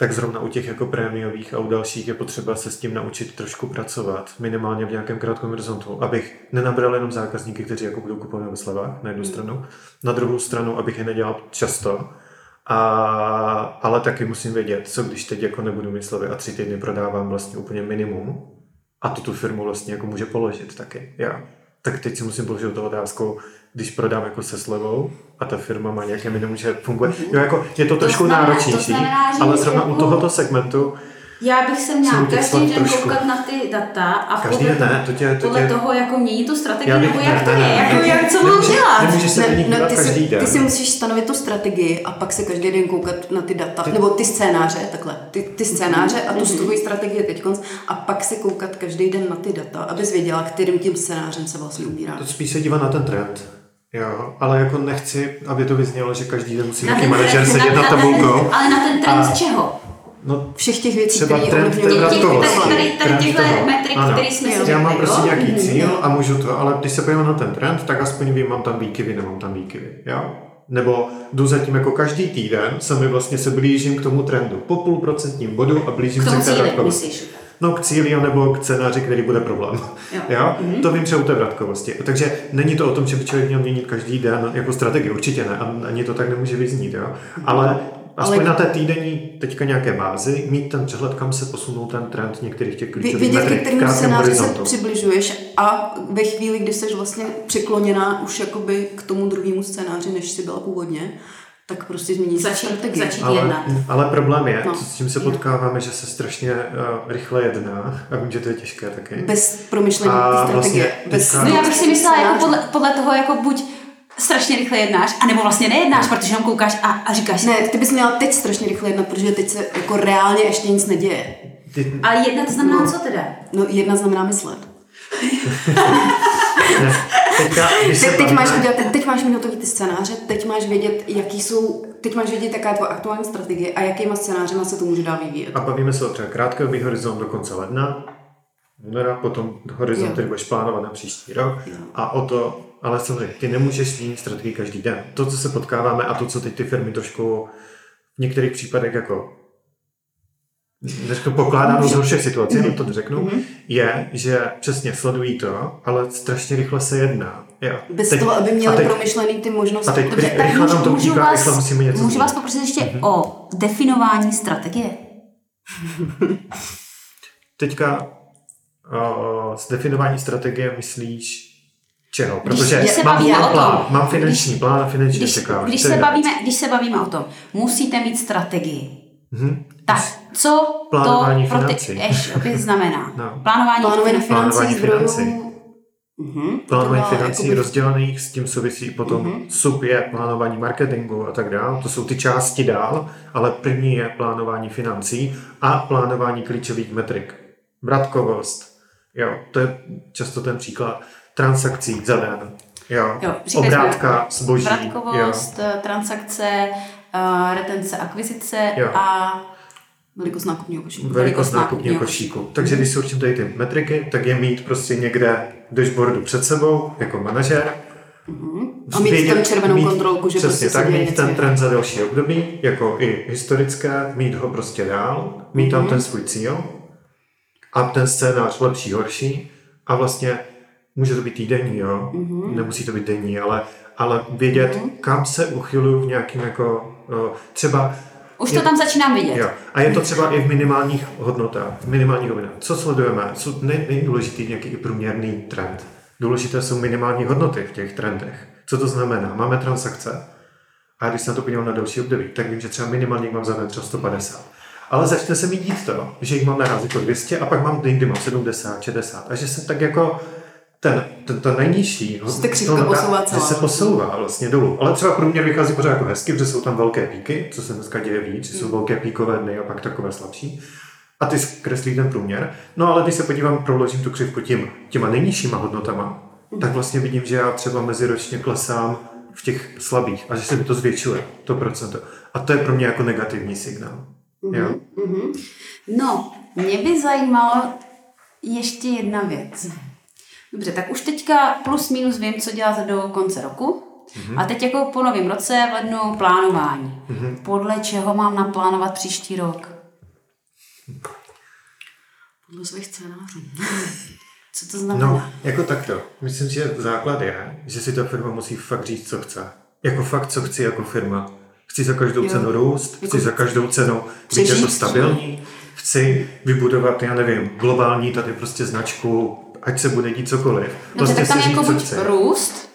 tak zrovna u těch jako prémiových a u dalších je potřeba se s tím naučit trošku pracovat, minimálně v nějakém krátkém horizontu, abych nenabral jenom zákazníky, kteří jako budou kupovat ve slevách na jednu hmm. stranu, na druhou stranu, abych je nedělal často, a, ale taky musím vědět, co když teď jako nebudu mít slevy a tři týdny prodávám vlastně úplně minimum a to tu firmu vlastně jako může položit taky. Já. Tak teď si musím položit tu otázku, když prodám jako se slevou a ta firma má nějaké minimum, že funguje. Jo, jako je to trošku to znamená, náročnější, to znamená, ale zrovna u jako- tohoto segmentu Já bych se měla každý den trošku. koukat na ty data a Každý podle, den ne, to tě, to podle tě, toho jako mění tu strategii, bych- nebo jak ne, to ne, je, ne, jako, ne, jak, co mám dělat? nemůžeš se ní dívat ty, si, den. ty si musíš stanovit tu strategii a pak se každý den koukat na ty data, nebo ty scénáře, takhle, ty, ty scénáře a tu tvoji strategii teď a pak se koukat každý den na ty data, abys věděla, kterým tím scénářem se vlastně ubírá. To spíš se dívat na ten trend. Jo, ale jako nechci, aby to vyznělo, že každý den musí nějaký manažer sedět na- tabulkou. Ale na ten trend A- z čeho? No, Všech těch věcí, Třeba které trend Těch- vratkovosti. tady- tady- toho. metrik, Ano. který jsme si Já mám prostě jo? nějaký Mhm. cíl a můžu to, ale když se podívám na ten trend, tak aspoň vím, mám tam výkyvy, nemám tam výkyvy. Jo? Nebo jdu zatím jako každý týden, se mi vlastně se blížím k tomu trendu po půlprocentním bodu a blížím K se tomu k té cíli, vratkovosti. myslíš? No k cíli nebo k scénáři, který bude problém. Jo. Jo? Mm-hmm. To vím třeba u té vratkovosti. Takže není to o tom, že by člověk měl měnit každý den jako strategii, určitě ne, a ani to tak nemůže vyznít. Jo? Ale aspoň Ale- na té týdenní teďka nějaké bázi, mít ten přehled, kam se posunul ten trend některých těch klíčových Vědět, metrik krátkém scénáři se přibližuješ a ve chvíli, kdy jsi vlastně přikloněná už jakoby k tomu druhému scénáři, než jsi byla původně, tak prostě změníš Začít- strategii. začít Ale, jednat. ale problém je, No. s čím se potkáváme, že se strašně uh, rychle jedná, a vím, že to je těžké taky. Bez promyšlení A té strategie. vlastně bez teďka- No já bych si myslela, jako podle, podle toho, jako buď strašně rychle jednáš, anebo vlastně nejednáš, protože jenom koukáš a, a říkáš Ne, ty bys měla teď strašně rychle jednat, protože teď se jako reálně ještě nic neděje. Ty, ale jednat znamená co teda? No jedna znamená myslet. [LAUGHS] teďka, když Te, teď, bavíme- máš udělat, teď máš mít hotový ty scénáře, teď máš vědět, jaký jsou, teď máš vědět, jaká je tvoje aktuální strategie a jakýma scénářema se to může dál vyvíjet. A bavíme se o třeba krátkodobý horizont do konce ledna, února, potom horizont, který budeš plánovat na příští rok. Jo. A o to, ale samozřejmě, ty nemůžeš měnit strategii každý den. To, co se potkáváme a to, co teď ty firmy trošku v některých případech jako neřeknu pokládáno z horších situací, jenom to řeknu, Mhm. je, že přesně sledují to, ale strašně rychle se jedná. Jo. Bez Teď- toho, aby měli teď- promyšlený ty možnosti. a teď Dobře, tak rychle můžu, nám to můžu, utíká, rychle vás, musíme něco můžu vás poprosit ještě o definování strategie. [LAUGHS] Teďka uh, z definování strategie myslíš čeho? Když Protože se mám, mám o tom, plán, mám finanční když- plán a finanční Když, když, se bavíme, když se bavíme o tom, musíte mít strategii. Mhm. Tak, co Plánování to pro ty financí. ještě [LAUGHS] znamená? No. Plánování, Plánování financí. financí, Plánování zdrojů. financí. Mhm. Plánování financí jakoby- rozdělených, s tím souvisí potom Mhm. mm-hmm. sub je plánování marketingu a tak dále. To jsou ty části dál, ale první je plánování financí a plánování klíčových metrik. Vratkovost, jo, to je často ten příklad transakcí za den. Jo, Jo, obrátka, zboží. jo. Vratkovost, eh, transakce, uh, retence, akvizice Jo. a Velikost nákupního košíku. velikost nákupního košíku. Takže když si určím tady ty metriky, tak je mít prostě někde dashboardu před sebou jako manažer. A mít tam červenou kontrolku, že přesně prostě tak, mít něco. ten trend za další období, jako i historické, mít ho prostě dál, mít Mhm. tam ten svůj cíl a ten scénář lepší, horší a vlastně může to být týdenní, jo, Mhm. nemusí to být denní, ale, ale vědět, kam se uchyluju v nějakým jako, o, třeba Už to tam začínám vidět. Jo. A je to třeba i v minimálních hodnotách, v minimálních hodnotách. Co sledujeme? Co ne, není důležitý nějaký i průměrný trend. Důležité jsou minimální hodnoty v těch trendech. Co to znamená? Máme transakce a když se na to podívám na další období, tak vím, že třeba minimálně mám za třeba 150. Ale začne se mi dít to, že jich mám naraz jako 200 a pak mám dny, kdy mám 70, 60 a že se tak jako ten, ten, ten nejnižší, křivka to- posouvá že celá. se posouvá vlastně dolů. Ale třeba průměr vychází pořád jako hezky, protože jsou tam velké píky, co se dneska děje víc, že jsou Hmm. velké píkové dny a pak takové slabší. A ty zkreslí ten průměr. No ale když se podívám, proložím tu křivku tím, těma nejnižšíma hodnotama, Hmm. tak vlastně vidím, že já třeba meziročně klesám v těch slabých a že se mi to zvětšuje, to procento. A to je pro mě jako negativní signál. Jo? No, mě by zajímalo ještě jedna věc. Dobře, tak už teďka plus minus vím, co dělat do konce roku. Mhm. A teď jako po novém roce v lednu plánování. Podle čeho mám naplánovat příští rok? Podle svých scénářů. [LAUGHS] Co to znamená? No, jako takto. Myslím, že základ je, že si ta firma musí fakt říct, co chce. Jako fakt, co chci jako firma. Chci za každou Jo. cenu růst, Jako chci za každou cenu být jako stabilní, chci vybudovat, já nevím, globální tady prostě značku, ať se bude dít cokoliv. Dobře, tak tam si jako co buď růst,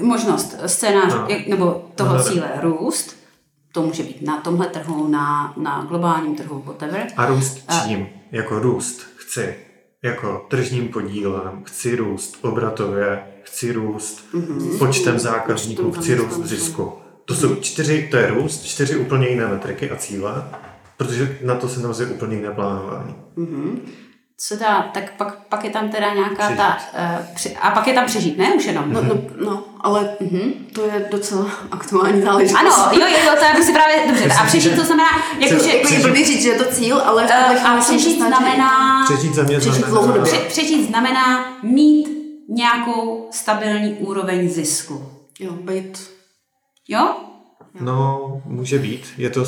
možnost, scénář, No. jak- nebo toho No, no, no. cíle růst, To může být na tomhle trhu, na, na globálním trhu, whatever. A růst čím? Jako růst chci jako tržním podílem, chci růst obratově, chci růst mm-hmm. počtem zákazníků, chci růst zisku. To jsou čtyři, to je růst, čtyři úplně jiné metriky a cíle, protože na to se navazuje úplně jiné plánování. Mm-hmm. Co dá, tak pak, pak je tam teda nějaká přežít. ta... Uh, při, a pak je tam přežít, ne už jenom? No, no, no ale mm-hmm. to je docela [LAUGHS] aktuální záležitost. Ano, jo, jo, to já bych si právě... Dobře, a přežít to znamená... Jako, že, jako je blbý říct, že je to cíl, ale... Uh, a přežít znamená... Přežít za mě přežít znamená... Pře, přežít znamená mít nějakou stabilní úroveň zisku. Jo, být... Jo? No, může být. Je to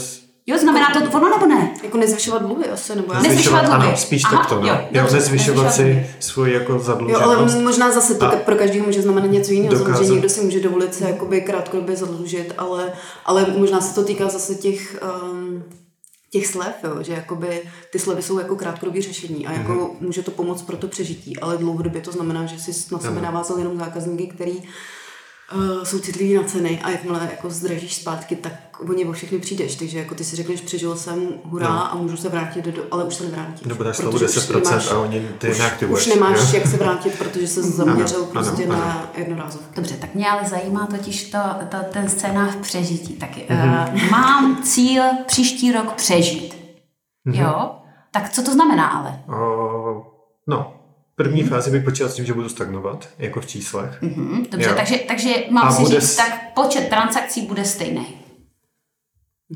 Jo, znamená to ono nebo ne? Jako nezvyšovat dluhy asi, nebo já nezvyšovat dluhy. Ano, spíš Aha, to, no. Jo, jo nezvyšovat si svůj jako zadluženost. Jo, ale možná zase to pro každého může znamenat něco jiného. Dokázat. Že někdo si může dovolit se jakoby krátkodobě zadlužit, ale, ale možná se to týká zase těch, um, těch slev, jo, že jakoby ty slevy jsou jako krátkodobé řešení a jako mm-hmm. může to pomoct pro to přežití, ale dlouhodobě to znamená, že si na sebe navázal jenom zákazníky, který uh, jsou citliví na ceny a jakmile jako zdražíš zpátky, tak o ně o všechny přijdeš. Takže jako ty si řekneš, přežil jsem, hurá, no. a můžu se vrátit, do, ale už se nevrátíš. Nebo dáš slovo 10% nemáš, a oni ty už, neaktivuješ. Už nemáš jo? jak se vrátit, protože se zaměřil ano, prostě ano, na ano. jednorázov. Dobře, tak mě ale zajímá totiž to, to ten scénář přežití. Tak mm-hmm. uh, mám cíl příští rok přežít. Mm-hmm. Jo? Tak co to znamená ale? Uh, no, první fázi bych počítal s tím, že budu stagnovat, jako v číslech. Mm-hmm, dobře, takže, takže mám a si bude... říct, tak počet transakcí bude stejný.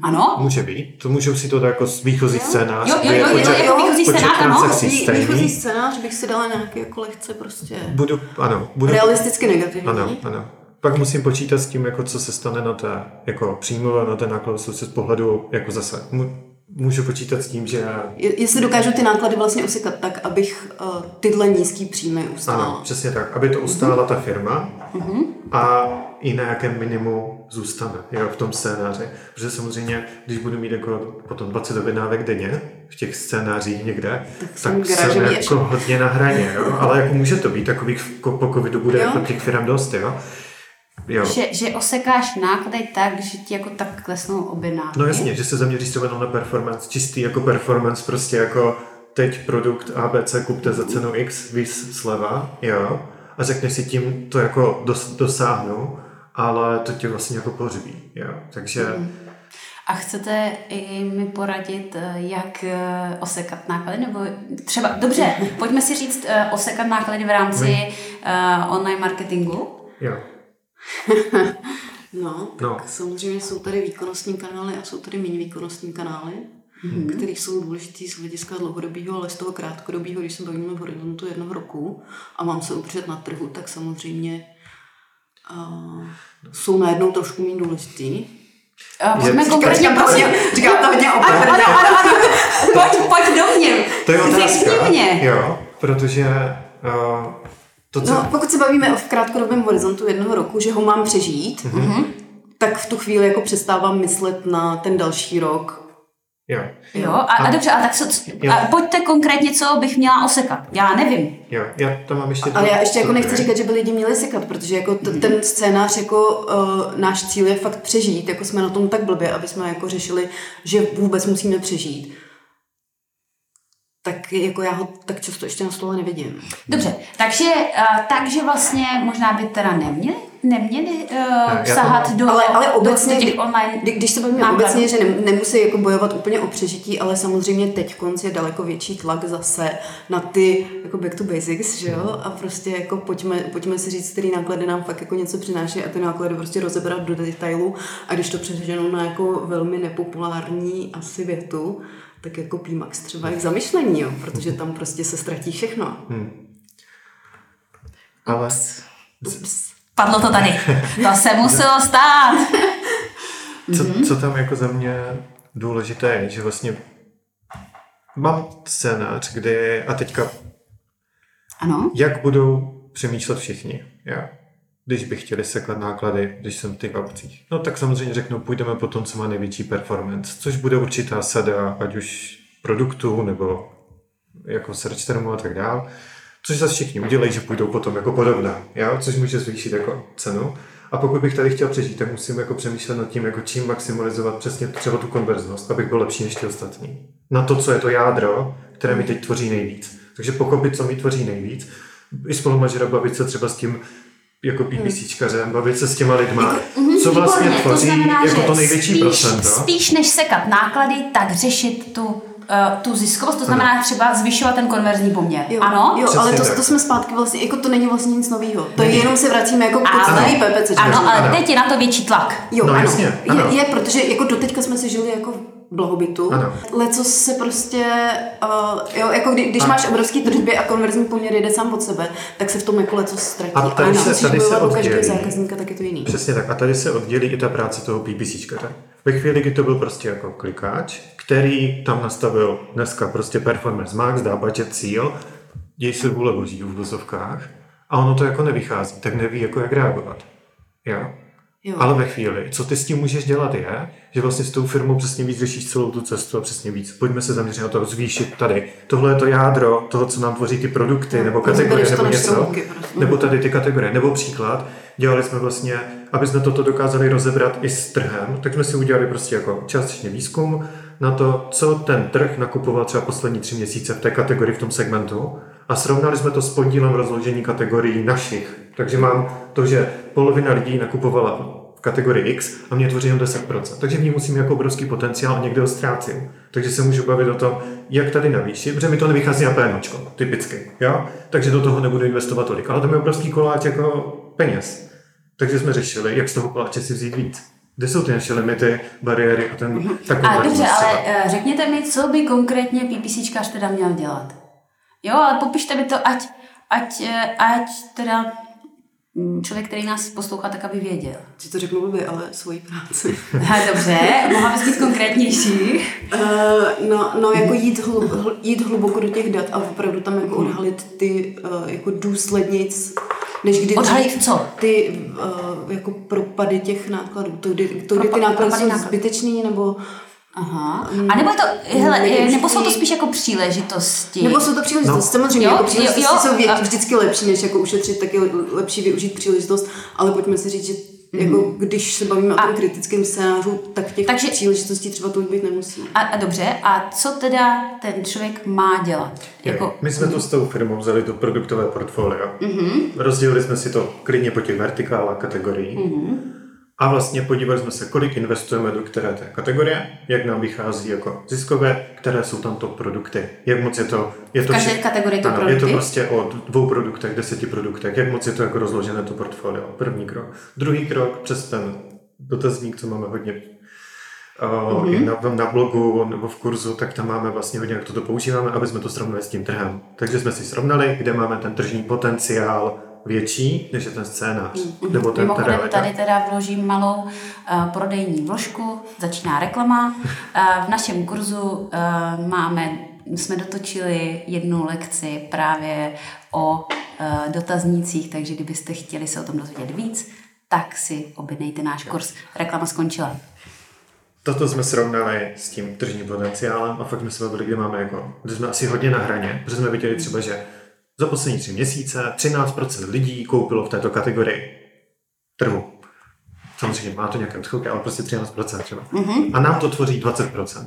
Ano? Může být. To můžu si to jako výchozí scénář. Jo, jo, jo, jo, jo, jako výchozí scénář, ano. Výchozí scénář bych si dala nějaký jako lehce prostě... Budu, ano. Budu, realisticky negativní. Ano, ano. Pak musím počítat s tím, jako co se stane na té, jako příjmové, na té nákladovosti z pohledu, jako zase, můžu počítat s tím, že... Jestli dokážu ty náklady vlastně usykat tak, abych uh, tyhle nízký příjmy ustála. Ano, přesně tak. Aby to ustála uh-huh. ta firma uh-huh. a i na jakém minimu zůstane jo, v tom scénáři. Protože samozřejmě, když budu mít jako potom 20 objednávek denně v těch scénářích někde, tak, tak jsem jako ještě. hodně na hraně. Jo? Ale jako může to být, takových po covidu bude jo. jako těch firm dost. Jo? Jo. Že, že osekáš náklady tak, že ti jako tak klesnou objednávky. No jasně, že se zaměříš třeba na performance, čistý jako performance, prostě jako teď produkt ABC kupte za cenu X, vys sleva, jo, a řekneš si tím, to jako dos, dosáhnu, ale to tě vlastně jako pohřbí, jo, takže... Mm. A chcete i mi poradit, eh, jak eh, osekat náklady? Nebo třeba, dobře, [LAUGHS] pojďme si říct eh, osekat náklady v rámci online marketingu. Jo. [LAUGHS] no, tak no. samozřejmě jsou tady výkonnostní kanály a jsou tady méně výkonnostní kanály, mm-hmm. které jsou důležité z hlediska dlouhodobého, ale z toho krátkodobého, když se bavíme v horizontu jednoho roku a mám se udržet na trhu, tak samozřejmě uh, jsou najednou trošku méně důležitý. Pojďme konkrétně, prosím. Říkám to hodně. Ano, ano, ano, ano. Pojď, pojď do mě. To je otázka. mě. Jo, protože uh, to, co... No, pokud se bavíme o v krátkodobém horizontu jednoho roku, že ho mám přežít, mm-hmm. tak v tu chvíli jako přestávám myslet na ten další rok. Jo. Jo, a, a, a dobře, a tak co, jo. a pojďte konkrétně, co bych měla osekat. Já nevím. Jo, já to mám ještě... Ale já ještě jako nechci říkat, že by lidi měli sekat, protože jako t- ten scénář, jako uh, náš cíl je fakt přežít, jako jsme na tom tak blbě, aby jsme jako řešili, že vůbec musíme přežít tak jako já ho tak často ještě na stole nevidím. Dobře, takže, uh, takže vlastně možná by teda neměli, neměli uh, sahat do, ale, ale obecně, do těch online kdy, Když se bavíme obecně, že ne, nemusí jako bojovat úplně o přežití, ale samozřejmě teď konc je daleko větší tlak zase na ty jako back to basics, že jo? A prostě jako pojďme, pojďme si říct, který náklady nám fakt jako něco přináší a ty náklady prostě rozebrat do detailu a když to přeženu na jako velmi nepopulární asi větu, tak jako Pimax třeba i k zamyšlení, jo, protože tam prostě se ztratí všechno. Hmm. Ale... Ups. Padlo to tady. To se muselo stát. Co, mhm. co tam jako za mě důležité je, že vlastně mám scénář, kde a teďka ano. jak budou přemýšlet všichni. Já když by chtěli seklat náklady, když jsem v těch aukcích. No tak samozřejmě řeknu, půjdeme po tom, co má největší performance, což bude určitá sada, ať už produktů nebo jako search termu a tak dále. Což zase všichni udělají, že půjdou potom jako podobná, jo? což může zvýšit jako cenu. A pokud bych tady chtěl přežít, tak musím jako přemýšlet nad tím, jako čím maximalizovat přesně třeba tu konverznost, abych byl lepší než ty ostatní. Na to, co je to jádro, které mi teď tvoří nejvíc. Takže pochopit, co mi tvoří nejvíc, i spolumažera bavit se třeba s tím jako PPCčkařem, bavit se s těma lidma, Mhm, co vlastně výborně, tvoří to znamená, jako to největší spíš, procento. Spíš než sekat náklady, tak řešit tu, uh, tu ziskovost, to znamená třeba zvyšovat ten konverzní poměr. Jo, ano? jo ale to, to jsme zpátky vlastně, jako to není vlastně nic nového. To je jenom se vracíme jako k podstatě PPC. ano, ale Ano. teď je na to větší tlak. Jo, No, ano. jasně, ano. Je, je, protože jako doteďka jsme si žili jako blahobytu. Ano. Leco se prostě, uh, jo, jako kdy, když A- máš obrovský tržby a konverzní poměr jede sám od sebe, tak se v tom jako leco ztratí. A tady ano, se- tady se oddělí. zákazníka, tak je to jiný. Přesně tak. A tady se oddělí i ta práce toho PPCčkaře. Ve chvíli, kdy to byl prostě jako klikáč, který tam nastavil dneska prostě performance max, dá budget cíl, děj se vůle boží v vozovkách a ono to jako nevychází, tak neví jako jak reagovat. Jo? Jo. Ale ve chvíli, co ty s tím můžeš dělat je, že vlastně s tou firmou přesně víc řešíš celou tu cestu a přesně víc. Pojďme se zaměřit na to, zvýšit tady. Tohle je to jádro toho, co nám tvoří ty produkty nebo kategorie nebo něco. prostě. Nebo tady ty kategorie. Nebo příklad, dělali jsme vlastně, aby jsme toto dokázali rozebrat i s trhem, tak jsme si udělali prostě jako částečně výzkum na to, co ten trh nakupoval třeba poslední tři měsíce v té kategorii, v tom segmentu a srovnali jsme to s podílem rozložení kategorií našich. Takže mám to, že polovina lidí nakupovala v kategorii X a mě tvoří jenom 10%. Takže v ní musím jako obrovský potenciál a někde ho ztrácím. Takže se můžu bavit o tom, jak tady navýšit, protože mi to nevychází na PNOčko, typicky. Jo? Takže do toho nebudu investovat tolik. Ale to je obrovský koláč jako peněz. Takže jsme řešili, jak z toho koláče si vzít víc. Kde jsou ty naše limity, bariéry a ten ta A kontaktnost dobře, ale třeba. uh, řekněte mi, co by konkrétně PPCčkař teda měl dělat? Jo, ale popište mi to, ať, ať, eh, ať teda mm, člověk, který nás poslouchá, tak aby věděl. Si to řeknu blbě, ale svoji práci. [LAUGHS] Ha, dobře, mohla bys být konkrétnější. Uh, no, no, jako jít, hlub, hl, jít hluboko do těch dat a opravdu tam jako odhalit ty uh, jako důslednic, než kdy Odhalit co? Ty uh, jako propady těch nákladů, to, kdy, to, kdy ty náklady jsou nákladů. zbytečný, nebo, Aha. A nebo je to, hele, nebo jsou to spíš jako příležitosti? nebo jsou to příležitosti. No. Samozřejmě, Jo, jako jo, příležitosti jo, jsou vě, a- vždycky lepší, než jako ušetřit, tak je lepší využít příležitost, ale pojďme si říct, že jako když se bavíme o tom kritickém scénářu, tak těch Takže- příležitostí třeba tolik být nemusí. A, a dobře, a co teda ten člověk má dělat? Jako, My jsme to s tou firmou vzali do produktové portfolio. Mm-hmm. Rozdělili jsme si to klidně po těch vertikálách kategorií. Mm-hmm. A vlastně podívali jsme se, kolik investujeme do které té kategorie, jak nám vychází jako ziskové, které jsou tam top produkty, jak moc je to... Je to každé vši- kategorii top ano, Je to produkty? prostě o dvou produktech, deseti produktech, jak moc je to jako rozložené to portfolio. První krok. Druhý krok přes ten dotazník, co máme hodně uh, i na, na blogu nebo v kurzu, tak tam máme vlastně hodně, jak toto používáme, aby jsme to srovnali s tím trhem. Takže jsme si srovnali, kde máme ten tržní potenciál větší, než je ten scénář. Nebo ten, ta Mimochodem realita. tady teda vložím malou uh, prodejní vložku, začíná reklama. Uh, v našem kurzu uh, máme, jsme dotočili jednu lekci právě o uh, dotaznících, takže kdybyste chtěli se o tom dozvědět víc, tak si objednejte náš kurz. Reklama skončila. Toto jsme srovnali s tím tržním potenciálem a fakt jsme se bavili, kde máme jako, kde jsme asi hodně na hraně, protože jsme viděli třeba, že za poslední tři měsíce 13% lidí koupilo v této kategorii trhu. Samozřejmě má to nějaké odchylky, ale prostě 13% třeba. Mm-hmm. A nám to tvoří 20%.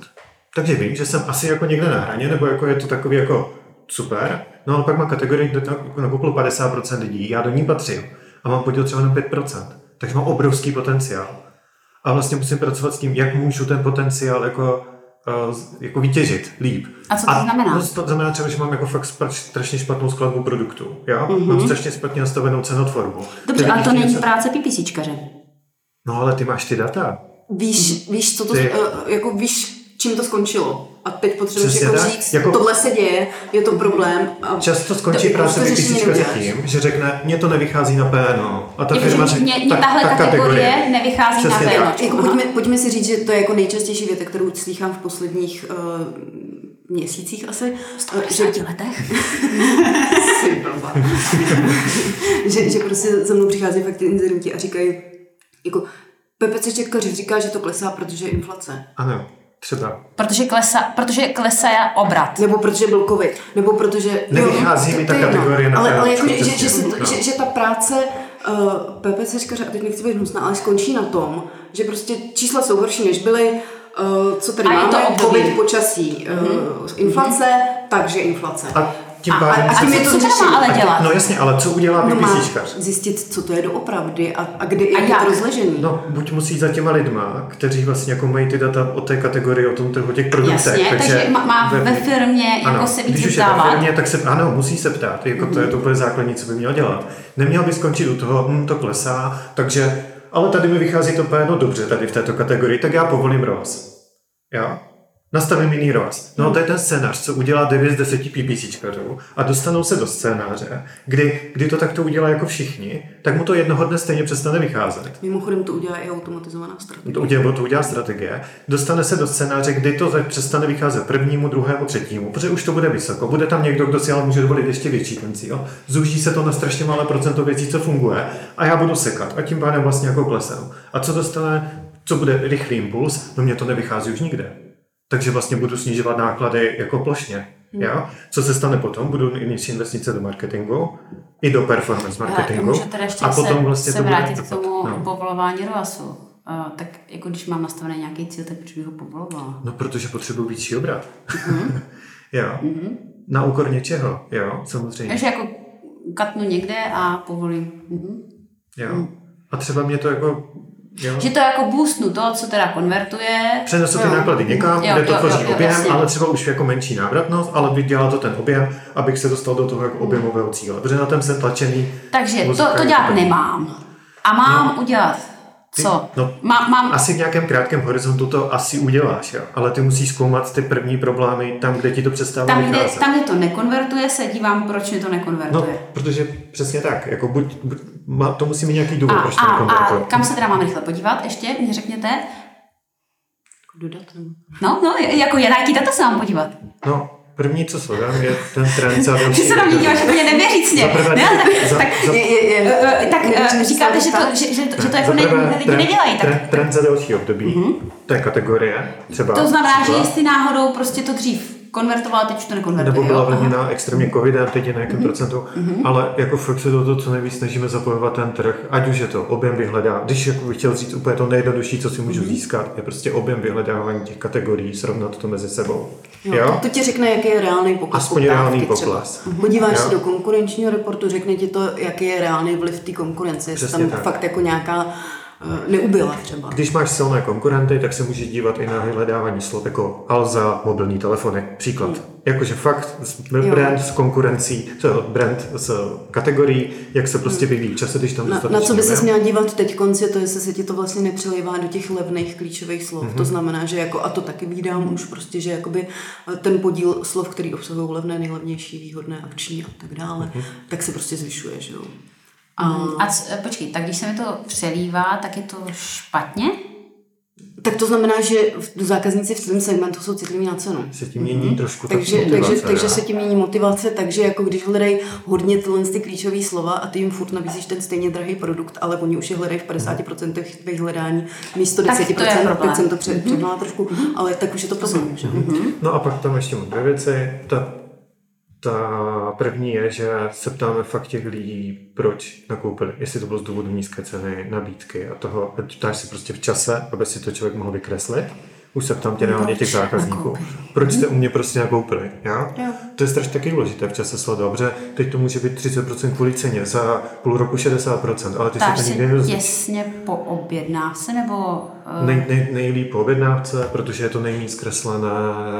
Takže vím, že jsem asi jako někde na hraně, nebo jako je to takový jako super, no ale pak má kategorii, kde to nakoupilo 50% lidí, já do ní patřím a mám podíl třeba na 5%. Takže mám obrovský potenciál. A vlastně musím pracovat s tím, jak můžu ten potenciál jako, jako vytěžit líp. A co to znamená? No, to znamená třeba, že mám jako fakt spra- strašně špatnou skladbu produktu. Jo? Mm-hmm. Mám strašně špatně nastavenou cenotvorbu. Dobře, ale to není práce PPCčkaře. No ale ty máš ty data. Víš, víš, co to, Ty- uh, jako víš, čím to skončilo. A teď potřebuješ Přesně jako tak. říct, Jako- tohle se děje, je to problém. A Často skončí to- práce vypísíčkaře neuděláš. tím, že řekne, mně to nevychází na PNO. A ta Jako, firma že řekne, mě, mě tahle kategorie nevychází Přesně na tak. pénočku. Jako pojďme, pojďme si říct, že to je jako nejčastější věta, kterou slýchám v posledních uh, měsících asi. Uh, že, 50 letech? [LAUGHS] [LAUGHS] Že, že prostě za mnou přichází fakt ty inzerenti a říkají, jako PPC čekař říká, že to klesá, protože je inflace. Ano, třeba. Protože klesá, protože klesá obrat. Nebo protože byl covid, nebo protože... Nevychází mi ta kategorie na ale, ale jako, že, že, že, to, No. že, že ta práce uh, PPCčka, a teď nechci být hnusná, ale skončí na tom, že prostě čísla jsou horší, než byly, uh, co tady A máme, to období. covid, počasí, uh, inflace, takže inflace. A tím A- pádem... a- a tím je to co má ale dělat? No jasně, ale co udělá No PPCčkař? zjistit, co to je doopravdy a, a kde jak je jak? to rozležený. No, buď musí za těma lidma, kteří vlastně jako mají ty data o té kategorii, o tom trhu, o těch produktech. Jasně, takže má, má ve firmě jako se víc když už je ve firmě, tak se, ano, musí se ptát, jako to je to úplně základní, co by měl dělat. Neměl by skončit u toho, hm, to klesá, takže, ale tady mi vychází to úplně, no dobře, tady v této kategorii, tak já povolím ROAS. Jo? Nastavím jiný ROAS. No to je ten scénář, co udělá 9 z 10 PPCčkařů a dostanou se do scénáře, kdy, kdy to takto udělá jako všichni, tak mu to jednoho dne stejně přestane vycházet. Mimochodem to udělá i automatizovaná strategie. To udělá, to udělá strategie, dostane se do scénáře, kdy to přestane vycházet prvnímu, druhému, třetímu, protože už to bude vysoko. Bude tam někdo, kdo si ale může dovolit ještě větší ten cíl. Zúží se to na strašně malé procento věcí, co funguje, a já budu sekat a tím pádem vlastně jako klesem. A co dostane, co bude rychlý impuls, no mě to nevychází už nikde. Takže vlastně budu snižovat náklady jako plošně. Jo? Co se stane potom? Budu mít investice do marketingu, i do performance Ale marketingu. můžu teda ještě a potom se, vlastně se to vrátit k tomu No. povolování ROASu. Uh, tak jako když mám nastavený nějaký cíl, tak proč bych ho povolovala? No, protože potřebuji větší obrat. Mhm. [LAUGHS] jo. Na úkor něčeho, jo, samozřejmě. Takže jako katnu někde a povolím. Mhm. Jo. A třeba mě to jako, jo, Že to jako boostnu to, co teda konvertuje. přenesu ty Jo. náklady někam, Jo, kde to tvoří objem, jasně. ale třeba už jako menší návratnost, ale vydělá to ten objem, abych se dostal do toho jako objemového cíle. Protože na ten jsem tlačený. Takže to, to dělat nemám. A mám udělat co? no, Má, mám, Asi v nějakém krátkém horizontu to asi uděláš, jo. ale ty musíš zkoumat ty první problémy tam, kde ti to přestává tam, kde, tam, kde to nekonvertuje, se dívám, proč mi to No, nekonvertuje. protože přesně tak, jako buď, buď má, to musí mít nějaký důvod, a, proč to a, a nekonvertuje. kam se teda mám rychle podívat ještě, mě řekněte. Dodat nebo? No, no, jako je, na jaký data se mám podívat? No, první, co sledám, je ten trend za Ty se na mě díváš úplně nevěřícně. Za prvé- Ne, tak, za- tak, za- Je, je, je. eh, tak eh, se říkáte, že to, že, že, to- že to jako ne, lidi trend- nedělají. Tak Trend, trend za další období, to je kategorie, třeba. to znamená, že příklad, jestli náhodou prostě to dřív konvertovala, teď už to nekonvertuje. nebo byla vlněná extrémně covidem, teď je na jakém procentu, ale jako fakt se do toho co nejvíc snažíme zapojovat ten trh, ať už je to objem vyhledá, když jako bych chtěl říct úplně to nejjednodušší, co si můžu získat, je prostě objem vyhledávání těch kategorií, srovnat to mezi sebou. Jo, to ti řekne, jaký je reálný pokles Aspoň reálný třeba. pokles. Podíváš Jo. se do konkurenčního reportu, řekne ti to, jaký je reálný vliv té konkurence, Přesně tam tak. fakt jako nějaká neubyla třeba. Když máš silné konkurenty, tak se můžeš dívat i na vyhledávání slov jako Alza, mobilní telefony. Příklad. Jakože fakt jsme Jo. brand s konkurencí, to brand s kategorií, jak se prostě vyvíjí v čase, když tam Na, na co by se měl dívat teď konci, to jestli se ti to vlastně nepřelejvá do těch levných klíčových slov. Mhm. Mm-hmm. To znamená, že jako, a to taky vídám už prostě, že jakoby eh, ten podíl slov, který obsahují levné, nejlevnější, výhodné, akční a tak dále, Mhm. tak se prostě zvyšuje, že jo. A, a c, eh, počkej, tak když se mi to přelívá, tak je to špatně? Tak to znamená, že zákazníci v tom segmentu jsou citliví na cenu. se tím mění trošku ta Mhm. Takže, motivace, takže, takže se tím mění motivace, takže jako když hledají hodně tyhle ty klíčové slova a ty jim furt nabízíš ten stejně drahý produkt, ale oni už je hledají v 50% těch hledání místo Tak to 10%, teď jsem to pře- přehnala trošku, ale tak už je to problém, že? No a pak tam ještě mám dvě věci. Ta, ta první je, že se ptáme fakt těch lidí, proč nakoupili. Jestli to bylo z důvodu nízké ceny, nabídky a toho. A Ptáš se prostě v čase, aby si to člověk mohl vykreslit. Už se ptám tě reálně těch zákazníků. nakoupili? Proč jste u mě prostě nakoupili? Já? Jo. To je strašně taky důležité v čase sledovat, protože teď to může být 30% kvůli ceně, za půl roku 60%, ale ty Ptáš se to se nikdy nedozvíš. těsně po objednávce, nebo... Uh, Nej, nej, nejlíp po objednávce, protože je to nejméně zkreslené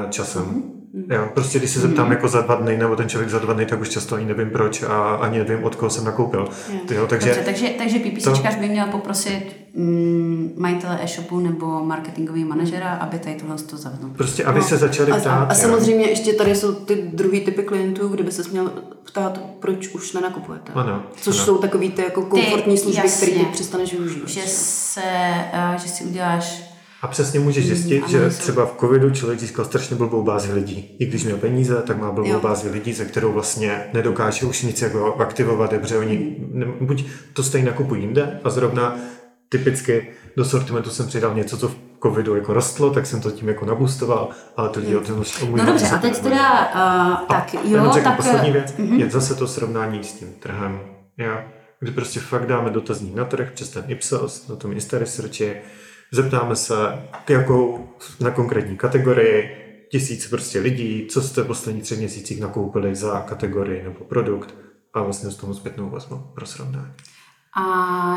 časem. Mhm. Jo, prostě když se zeptám jako za dva dny, nebo ten člověk za dva dny, tak už často ani nevím proč a ani nevím, od koho jsem nakoupil. Jo, takže Dobře, takže, takže PPCčkař by měl poprosit mm, majitele e-shopu nebo marketingový manažera, aby tady tohle to zavedl. prostě, aby se začali A, ptát. a jo. samozřejmě ještě tady jsou ty druhý typy klientů, kde by se měl ptát, proč už nenakupujete. Ano, Což ano. jsou takový ty jako komfortní služby, jasně. které ty přestaneš využívat. Že, se, uh, že si uděláš A přesně můžeš zjistit, Mm, že analýzu. třeba v covidu člověk získal strašně blbou bázi lidí. I když měl peníze, tak má blbou Jo. bázi lidí, ze kterou vlastně nedokáže už nic jako aktivovat, protože oni ne, buď to stejně nakupují jinde a zrovna typicky do sortimentu jsem přidal něco, co v covidu jako rostlo, tak jsem to tím jako nabustoval, ale ty lidi o tom o můj No dobře, a teď teda, uh, tak Jenom jo, řeknu tak... poslední věc, mhm. je zase to srovnání s tím trhem. Jo. kdy prostě fakt dáme dotazník na trh přes ten Ipsos, na tom Insta Researchi, zeptáme se, jakou na konkrétní kategorii, tisíc prostě lidí, co jste v posledních třech měsících nakoupili za kategorii nebo produkt a vlastně z tomu zpětnou vazbu pro srovnání. A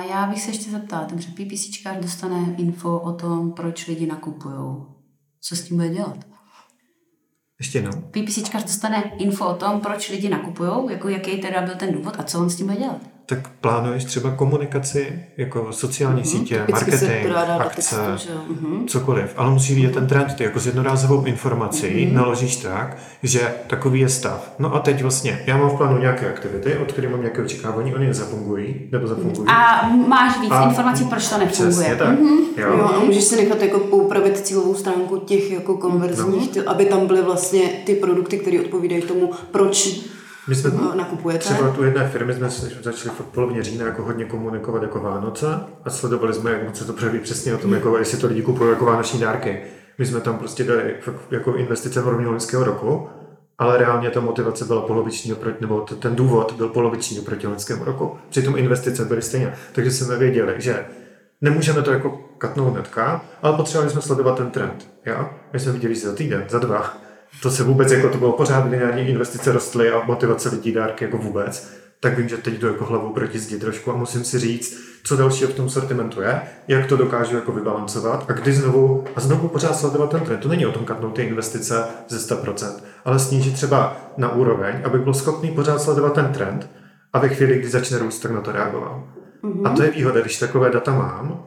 já bych se ještě zeptala, dobře, PPCčkář dostane info o tom, proč lidi nakupují. Co s tím bude dělat? Ještě jednou. PPCčkař dostane info o tom, proč lidi nakupují, jako jaký teda byl ten důvod a co on s tím bude dělat. Tak plánuješ třeba komunikaci, jako sociální Mhm, sítě, marketing, akce, textu. Mhm. cokoliv. Ale musí vidět ten trend. Ty jako s jednorázovou informací Mhm. naložíš tak, že takový je stav. No a teď vlastně, já mám v plánu nějaké aktivity, od kterých mám nějaké očekávání, oni zafungují, nebo zafungují. A máš víc A- informací, proč to nefunguje. Přesně tak. Jo, Jo. a můžeš si nechat jako poupravit cílovou stránku těch jako konverzních, ty, aby tam byly vlastně ty produkty, které odpovídají tomu, proč My jsme eh, nakupujete. Třeba tu jedné firmy jsme začali v polovině října jako hodně komunikovat jako Vánoce a sledovali jsme, jak moc se to projeví přesně o tom, jako jestli to lidi kupují jako vánoční dárky. My jsme tam prostě dali jako investice v rovně loňského roku, ale reálně ta motivace byla poloviční oproti, nebo ten důvod byl poloviční oproti loňskému roku. Přitom investice byly stejně. Takže jsme věděli, že nemůžeme to jako katnout hnedka, ale potřebovali jsme sledovat ten trend. Jo? My jsme viděli, že za týden, za dva, to se vůbec jako to bylo pořád lineární investice rostly a motivace lidí dárky jako vůbec, tak vím, že teď jdu jako hlavou proti zdi trošku a musím si říct, co dalšího v tom sortimentu je, jak to dokážu jako vybalancovat a kdy znovu a znovu pořád sledovat ten trend. To není o tom katnout ty investice ze 100%, ale snížit třeba na úroveň, aby byl schopný pořád sledovat ten trend a ve chvíli, kdy začne růst, tak na to reagoval. Mm-hmm. A to je výhoda, když takové data mám,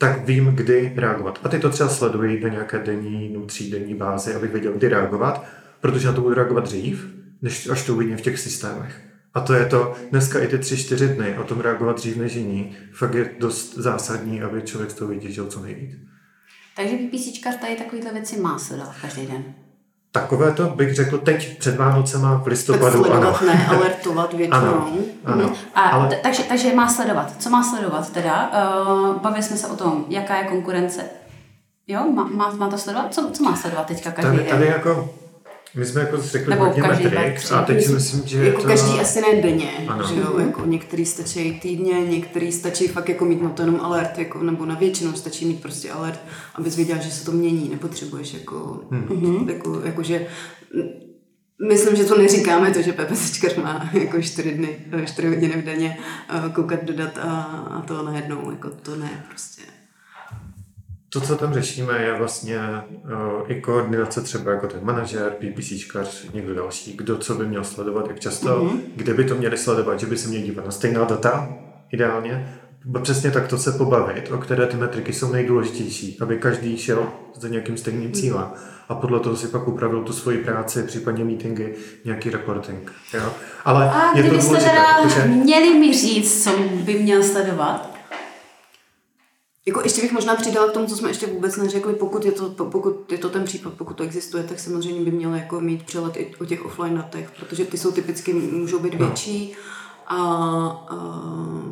tak vím, kdy reagovat. A ty to třeba sleduji na nějaké denní, no třídenní bázi, abych věděl, kdy reagovat, protože na to budu reagovat dřív, než až to uvidím v těch systémech. A to je to, dneska i ty tři, čtyři dny, o tom reagovat dřív než jiní, fakt je dost zásadní, aby člověk z toho co nejvíc. Takže PPCčkař tady takovýhle věci má sledovat každý den. Takové to bych řekl teď před Vánocema v tak listopadu, ano. sledovat, ne alertovat většinou. Ano, ano. A Ale t- takže, takže má sledovat. Co má sledovat teda? Uh, bavili jsme se o tom, jaká je konkurence. Jo, má, má, má to sledovat? Co, co má sledovat teďka každý tady, den? tady jako, my jsme jako řekli Nebo hodně každý metrik a teď si myslím, že Jako to... každý asi ne denně, Ano. že jo, jako některý stačí týdně, některý stačí fakt jako mít na to jenom alert, jako, nebo na většinu stačí mít prostě alert, abys věděl, že se to mění, nepotřebuješ jako, hmm. jako, jako že Myslím, že to neříkáme to, že PPSčkař má jako čtyři dny, čtyři hodiny v denně eh, koukat do dat a, a to najednou, jako to ne prostě. To, co tam řešíme, je vlastně uh, i koordinace třeba jako ten manažer, PPCčkař, někdo další, kdo co by měl sledovat, jak často, mm-hmm. kde by to měli sledovat, že by se měli dívat na stejná data, ideálně. Přesně tak to se pobavit, o které ty metriky jsou nejdůležitější, aby každý šel za nějakým stejným cílem. A podle toho si pak upravil tu svoji práci, případně meetingy, nějaký reporting. Jo? Ale A je to důležité, teda protože... měli mi říct, co by měl sledovat, Jako ještě bych možná přidala k tomu, co jsme ještě vůbec neřekli, pokud je to, pokud je to ten případ, pokud to existuje, tak samozřejmě by měl jako mít přelet i o těch offline datech, protože ty jsou typicky, můžou být No. větší a, a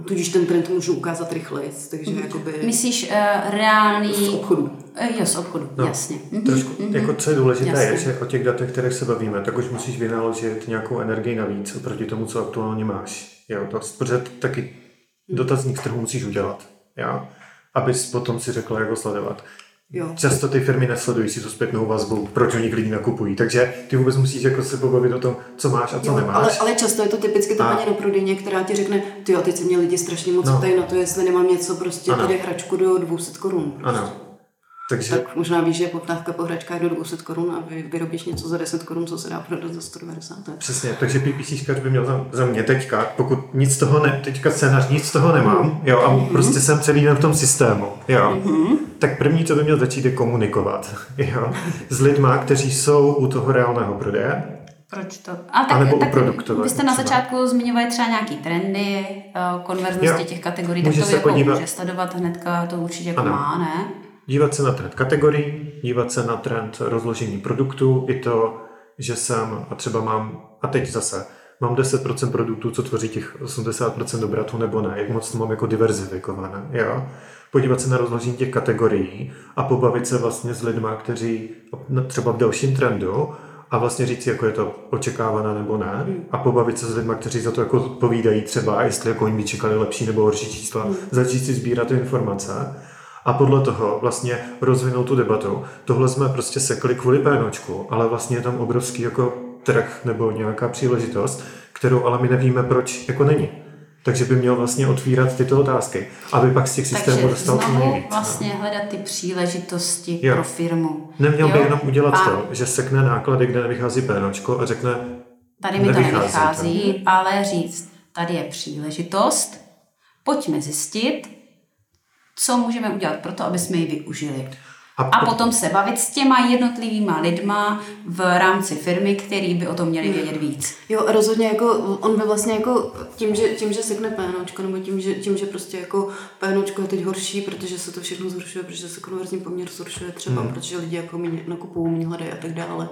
tudíž ten trend můžu ukázat rychleji, takže jakoby myslíš uh, reálný... z obchodu. Uh, jo, z obchodu, No, jasně. Mhm. Trošku, jako co je důležité, Jasně. je, že o těch datech, kterých se bavíme, tak už musíš vynaložit nějakou energii navíc oproti tomu, co aktuálně máš. Jo, to, protože taky dotazník z trhu musíš udělat, jo, abys potom si řekla, jak ho sledovat. Jo. Často ty firmy nesledují si tu zpětnou vazbu, proč oni lidi nakupují, takže ty vůbec musíš jako se pobavit o tom, co máš a co Jo, nemáš. ale, ale často je to typicky ta paní na prodejně, která ti řekne, ty jo, teď se mě lidi strašně moc No. ptají na to, jestli nemám něco, prostě Ano. tady hračku do 200 korun. Ano. Takže Tak možná víš, že poptávka po hračkách do 200 korun a vy vyrobíš něco za 10 korun, co se dá prodat za 190. To je Přesně, takže PPCčkař by měl za, za mě teďka, pokud nic z toho ne, teďka scénář, nic toho nemám, jo, a prostě jsem celý den v tom systému, jo, tak první, co by měl začít, je komunikovat, [LAUGHS] jo, s lidma, kteří jsou u toho reálného prodeje, Proč to? A tak, nebo tak uproduktovat vy jste na třeba. začátku zmiňovali třeba nějaký trendy, eh, konverznosti Jo. těch kategorií, tak Může to se jako podívat- může sledovat hnedka, to určitě jako Ano. má, ne? Dívat se na trend kategorií, dívat se na trend rozložení produktů, i to, že jsem, a třeba mám, a teď zase, mám 10% produktů, co tvoří těch 80% obratu nebo ne, jak moc to mám jako diverzifikované, jo. Podívat se na rozložení těch kategorií a pobavit se vlastně s lidma, kteří třeba v dalším trendu a vlastně říct, jako je to očekávané nebo ne a pobavit se s lidmi, kteří za to jako odpovídají třeba, jestli jako oni by čekali lepší nebo horší čísla, začít si sbírat ty informace a podle toho vlastně rozvinout tu debatu. Tohle jsme prostě sekli kvůli pénočku, ale vlastně je tam obrovský jako trh nebo nějaká příležitost, kterou ale my nevíme, proč jako není. Takže by měl vlastně otvírat tyto otázky, aby pak z těch systémů Takže dostal znovu nejvíc. no. vlastně hledat ty příležitosti Jo. pro firmu. Neměl by Jo? jenom udělat A to, že sekne náklady, kde nevychází pénočko a řekne, Tady mi to Nevychází to. nevychází, ale říct, tady je příležitost, pojďme zjistit, co můžeme udělat pro to, aby jsme ji využili. A A po- potom se bavit s těma jednotlivýma lidma v rámci firmy, který by o tom měli vědět víc. Jo, rozhodně jako, on by vlastně jako tím, že, tím, že sekne PNOčko, nebo tím, že, tím, že prostě jako PNOčko je teď horší, protože se to všechno zhoršuje, protože se konverzní poměr zhoršuje třeba, hmm. protože lidi jako méně nakupují, méně hledají a tak dále,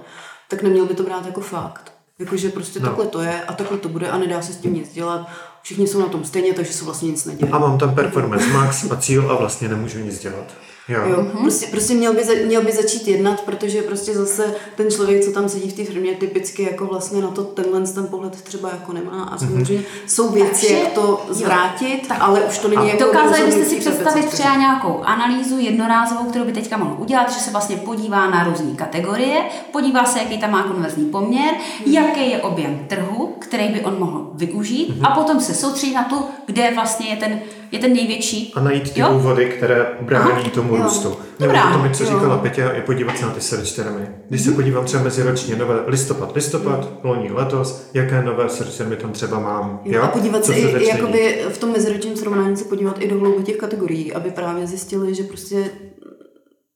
tak neměl by to brát jako fakt. Jakože prostě no. takhle to je a takhle to bude a nedá se s tím nic dělat. Všichni jsou na tom stejně, takže se vlastně nic neděje. a mám tam performance max a cíl a vlastně nemůžu nic dělat. Jo. Jo, Mhm. mm-hmm. prostě, prostě měl, by za, měl by začít jednat, protože prostě zase ten člověk, co tam sedí v té firmě, typicky jako vlastně na to tenhle ten pohled třeba jako nemá a samozřejmě mm-hmm. jsou věci, Takže- jak to zvrátit, ale už to není jako Dokázali byste si představit třeba nějakou analýzu jednorázovou, kterou by teďka mohl udělat, že se vlastně podívá na různé kategorie, podívá se, jaký tam má konverzní poměr, jaký je objem trhu, který by on mohl využít Mhm. a potom se soustředit na tu, kde vlastně je ten, je ten největší. A najít ty Jo? důvody, které brání Aha, tomu jo. růstu. Dobrá, Nebo to mi, co jo. říkala Petě, je podívat se na ty search termy. Když se podívám třeba meziročně, nové listopad, listopad, loni, letos, jaké nové search termy tam třeba mám. Jo, a podívat Co se i, i jakoby v tom meziročním srovnání se podívat i do hlouby těch kategorií, aby právě zjistili, že prostě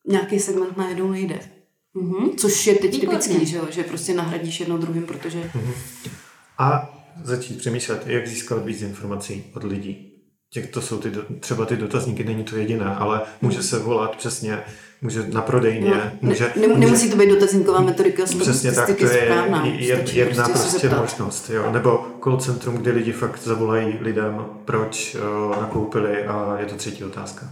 nějaký segment najednou nejde. Mhm. Což je teď Výborně. typický, že, jo? že prostě nahradíš jedno druhým, protože A začít přemýšlet, jak získat víc informací od lidí. Těch, to jsou ty, třeba ty dotazníky, není to jediné, ale může se volat přesně, může na prodejně, no, může, ne, může nemusí to být dotazníková metodika, Přesně tak, to je správná. je- Stačí jedna prostě zeptat. možnost. Jo. Nebo call centrum, kde lidi fakt zavolají lidem, proč uh, nakoupili a je to třetí otázka.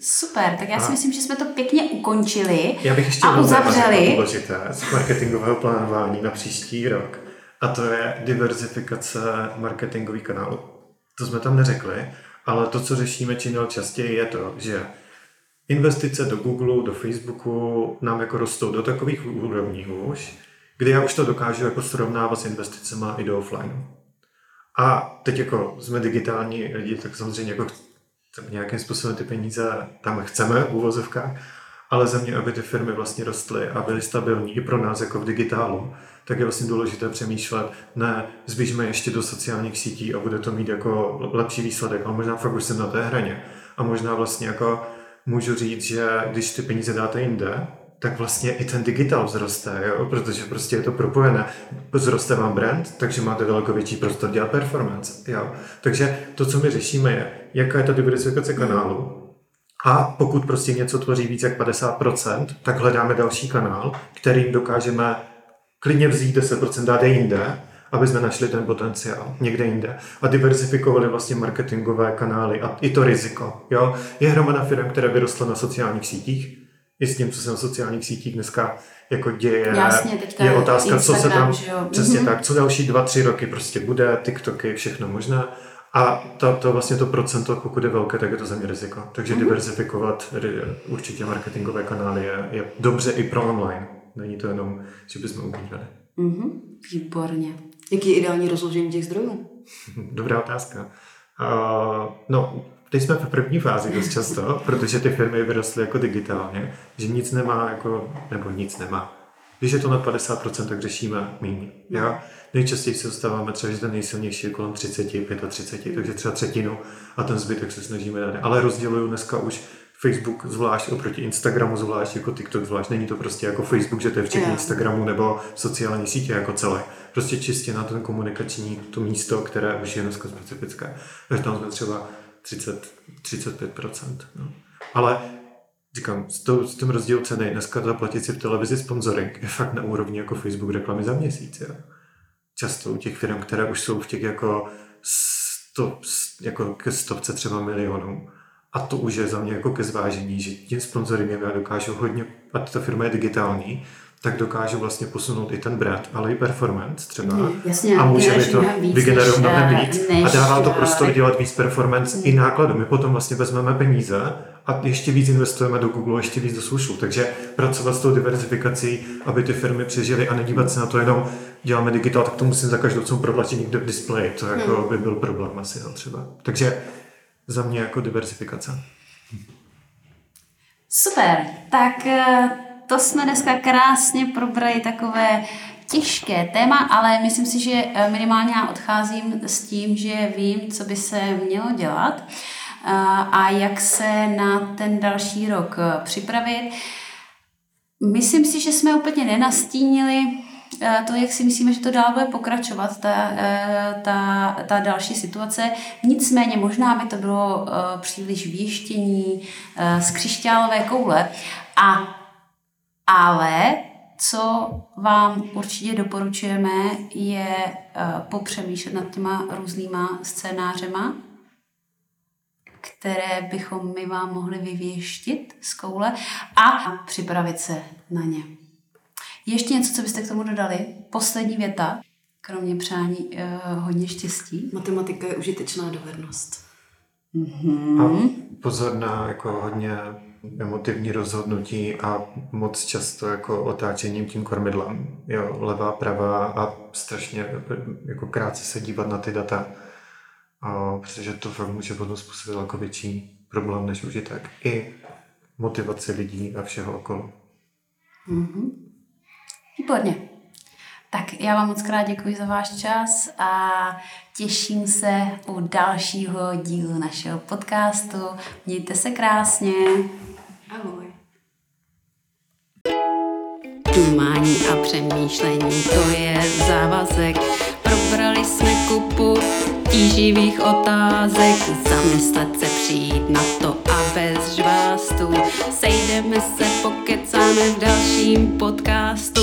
Super, tak já si A- myslím, že jsme to pěkně ukončili Já bych ještě a uzavřeli. důležité z marketingového plánování na příští rok. A to je diverzifikace marketingových kanálů. To jsme tam neřekli, ale to, co řešíme čím dál častěji, je to, že investice do Google, do Facebooku nám jako rostou do takových úrovní už, kdy já už to dokážu jako srovnávat s investicema i do offline. A teď jako jsme digitální lidi, tak samozřejmě jako nějakým způsobem ty peníze tam chceme v ale za mě, aby ty firmy vlastně rostly a byly stabilní i pro nás jako v digitálu, tak je vlastně důležité přemýšlet, ne, zbížme ještě do sociálních sítí a bude to mít jako lepší výsledek, ale možná fakt už jsem na té hraně. A možná vlastně jako můžu říct, že když ty peníze dáte jinde, tak vlastně i ten digitál vzroste, jo? protože prostě je to propojené. Vzroste vám brand, takže máte daleko větší prostor dělat performance. Jo? Takže to, co my řešíme, je, jaká je ta diversifikace kanálu, a pokud prostě něco tvoří víc jak 50%, tak hledáme další kanál, kterým dokážeme klidně vzít 10% dát jinde, aby jsme našli ten potenciál někde jinde a diversifikovali vlastně marketingové kanály a i to riziko. Jo? Je hromada firm, které vyrostly na sociálních sítích, i s tím, co se na sociálních sítích dneska jako děje, Jasně, teďka je otázka, co se Instagram, tam, přesně Mhm. tak, co další dva, tři roky prostě bude, TikToky, všechno možné. A to, to vlastně to procento, pokud je velké, tak je to za mě riziko. Takže Mhm. diversifikovat ri- určitě marketingové kanály je, je dobře i pro online. Není to jenom, že bychom ubývali. Mhm. Výborně. Jaký je ideální rozložení těch zdrojů? [LAUGHS] Dobrá otázka. Uh, no, teď jsme v první fázi dost často, protože ty firmy vyrostly jako digitálně, že nic nemá jako, nebo nic nemá. Když je to na 50%, tak řešíme méně. Jo? Nejčastěji se dostáváme třeba, že ten nejsilnější je kolem 30, 35, takže třeba třetinu a ten zbytek se snažíme dát. Ale rozděluju dneska už Facebook zvlášť oproti Instagramu zvlášť, jako TikTok zvlášť. Není to prostě jako Facebook, že to je včetně Jo. Instagramu nebo sociální sítě jako celé. Prostě čistě na ten komunikační to místo, které už je dneska specifické. Takže tam jsme třeba 30, 35%. No. Ale říkám, s, to, s tím rozdíl ceny, dneska zaplatit si v televizi sponsoring je fakt na úrovni jako Facebook reklamy za měsíc. Jo. Často u těch firm, které už jsou v těch jako, sto, jako ke stovce třeba milionů. A to už je za mě jako ke zvážení, že tím sponsoringem já dokážu hodně, a ta firma je digitální, tak dokážu vlastně posunout i ten brand, ale i performance třeba. Jasně, a může mi to vygenerovat mnohem eh, víc než, a dává to prostor eh, dělat víc performance i nákladu. My potom vlastně vezmeme peníze a ještě víc investujeme do Google, ještě víc do social. Takže pracovat s tou diverzifikací, aby ty firmy přežily a nedívat se na to jenom děláme digitál, tak to musím za každou cenu proplatit někde v displeji. To jako Hmm. by byl problém asi no, třeba. Takže za mě jako diverzifikace. Super, tak eh, to jsme dneska krásně probrali takové těžké téma, ale myslím si, že eh, minimálně já odcházím s tím, že vím, co by se mělo dělat eh, a jak se na ten další rok eh, připravit. Myslím si, že jsme úplně nenastínili to, jak si myslíme, že to dál bude pokračovat, ta, ta, ta další situace. Nicméně možná by to bylo příliš věštění eh, z křišťálové koule. A, ale co vám určitě doporučujeme, je eh, popřemýšlet nad těma různýma scénářema, které bychom my vám mohli vyvěštit z koule a připravit se na ně. Ještě něco, co byste k tomu dodali? Poslední věta, kromě přání uh, hodně štěstí. Matematika je užitečná dovednost. A pozor na jako hodně emotivní rozhodnutí a moc často jako otáčením tím kormidlem. Jo, levá, pravá a strašně jako krátce se dívat na ty data, a, protože to fakt může potom způsobit jako větší problém než užitek. I motivaci lidí a všeho okolo. Výborně. Tak já vám moc krát děkuji za váš čas a těším se u dalšího dílu našeho podcastu. Mějte se krásně. Ahoj. Dumání a přemýšlení, to je závazek. Probrali jsme kupu tíživých otázek, zamyslet se přijít na to a bez žvástu. Sejdeme se, pokecáme v dalším podcastu.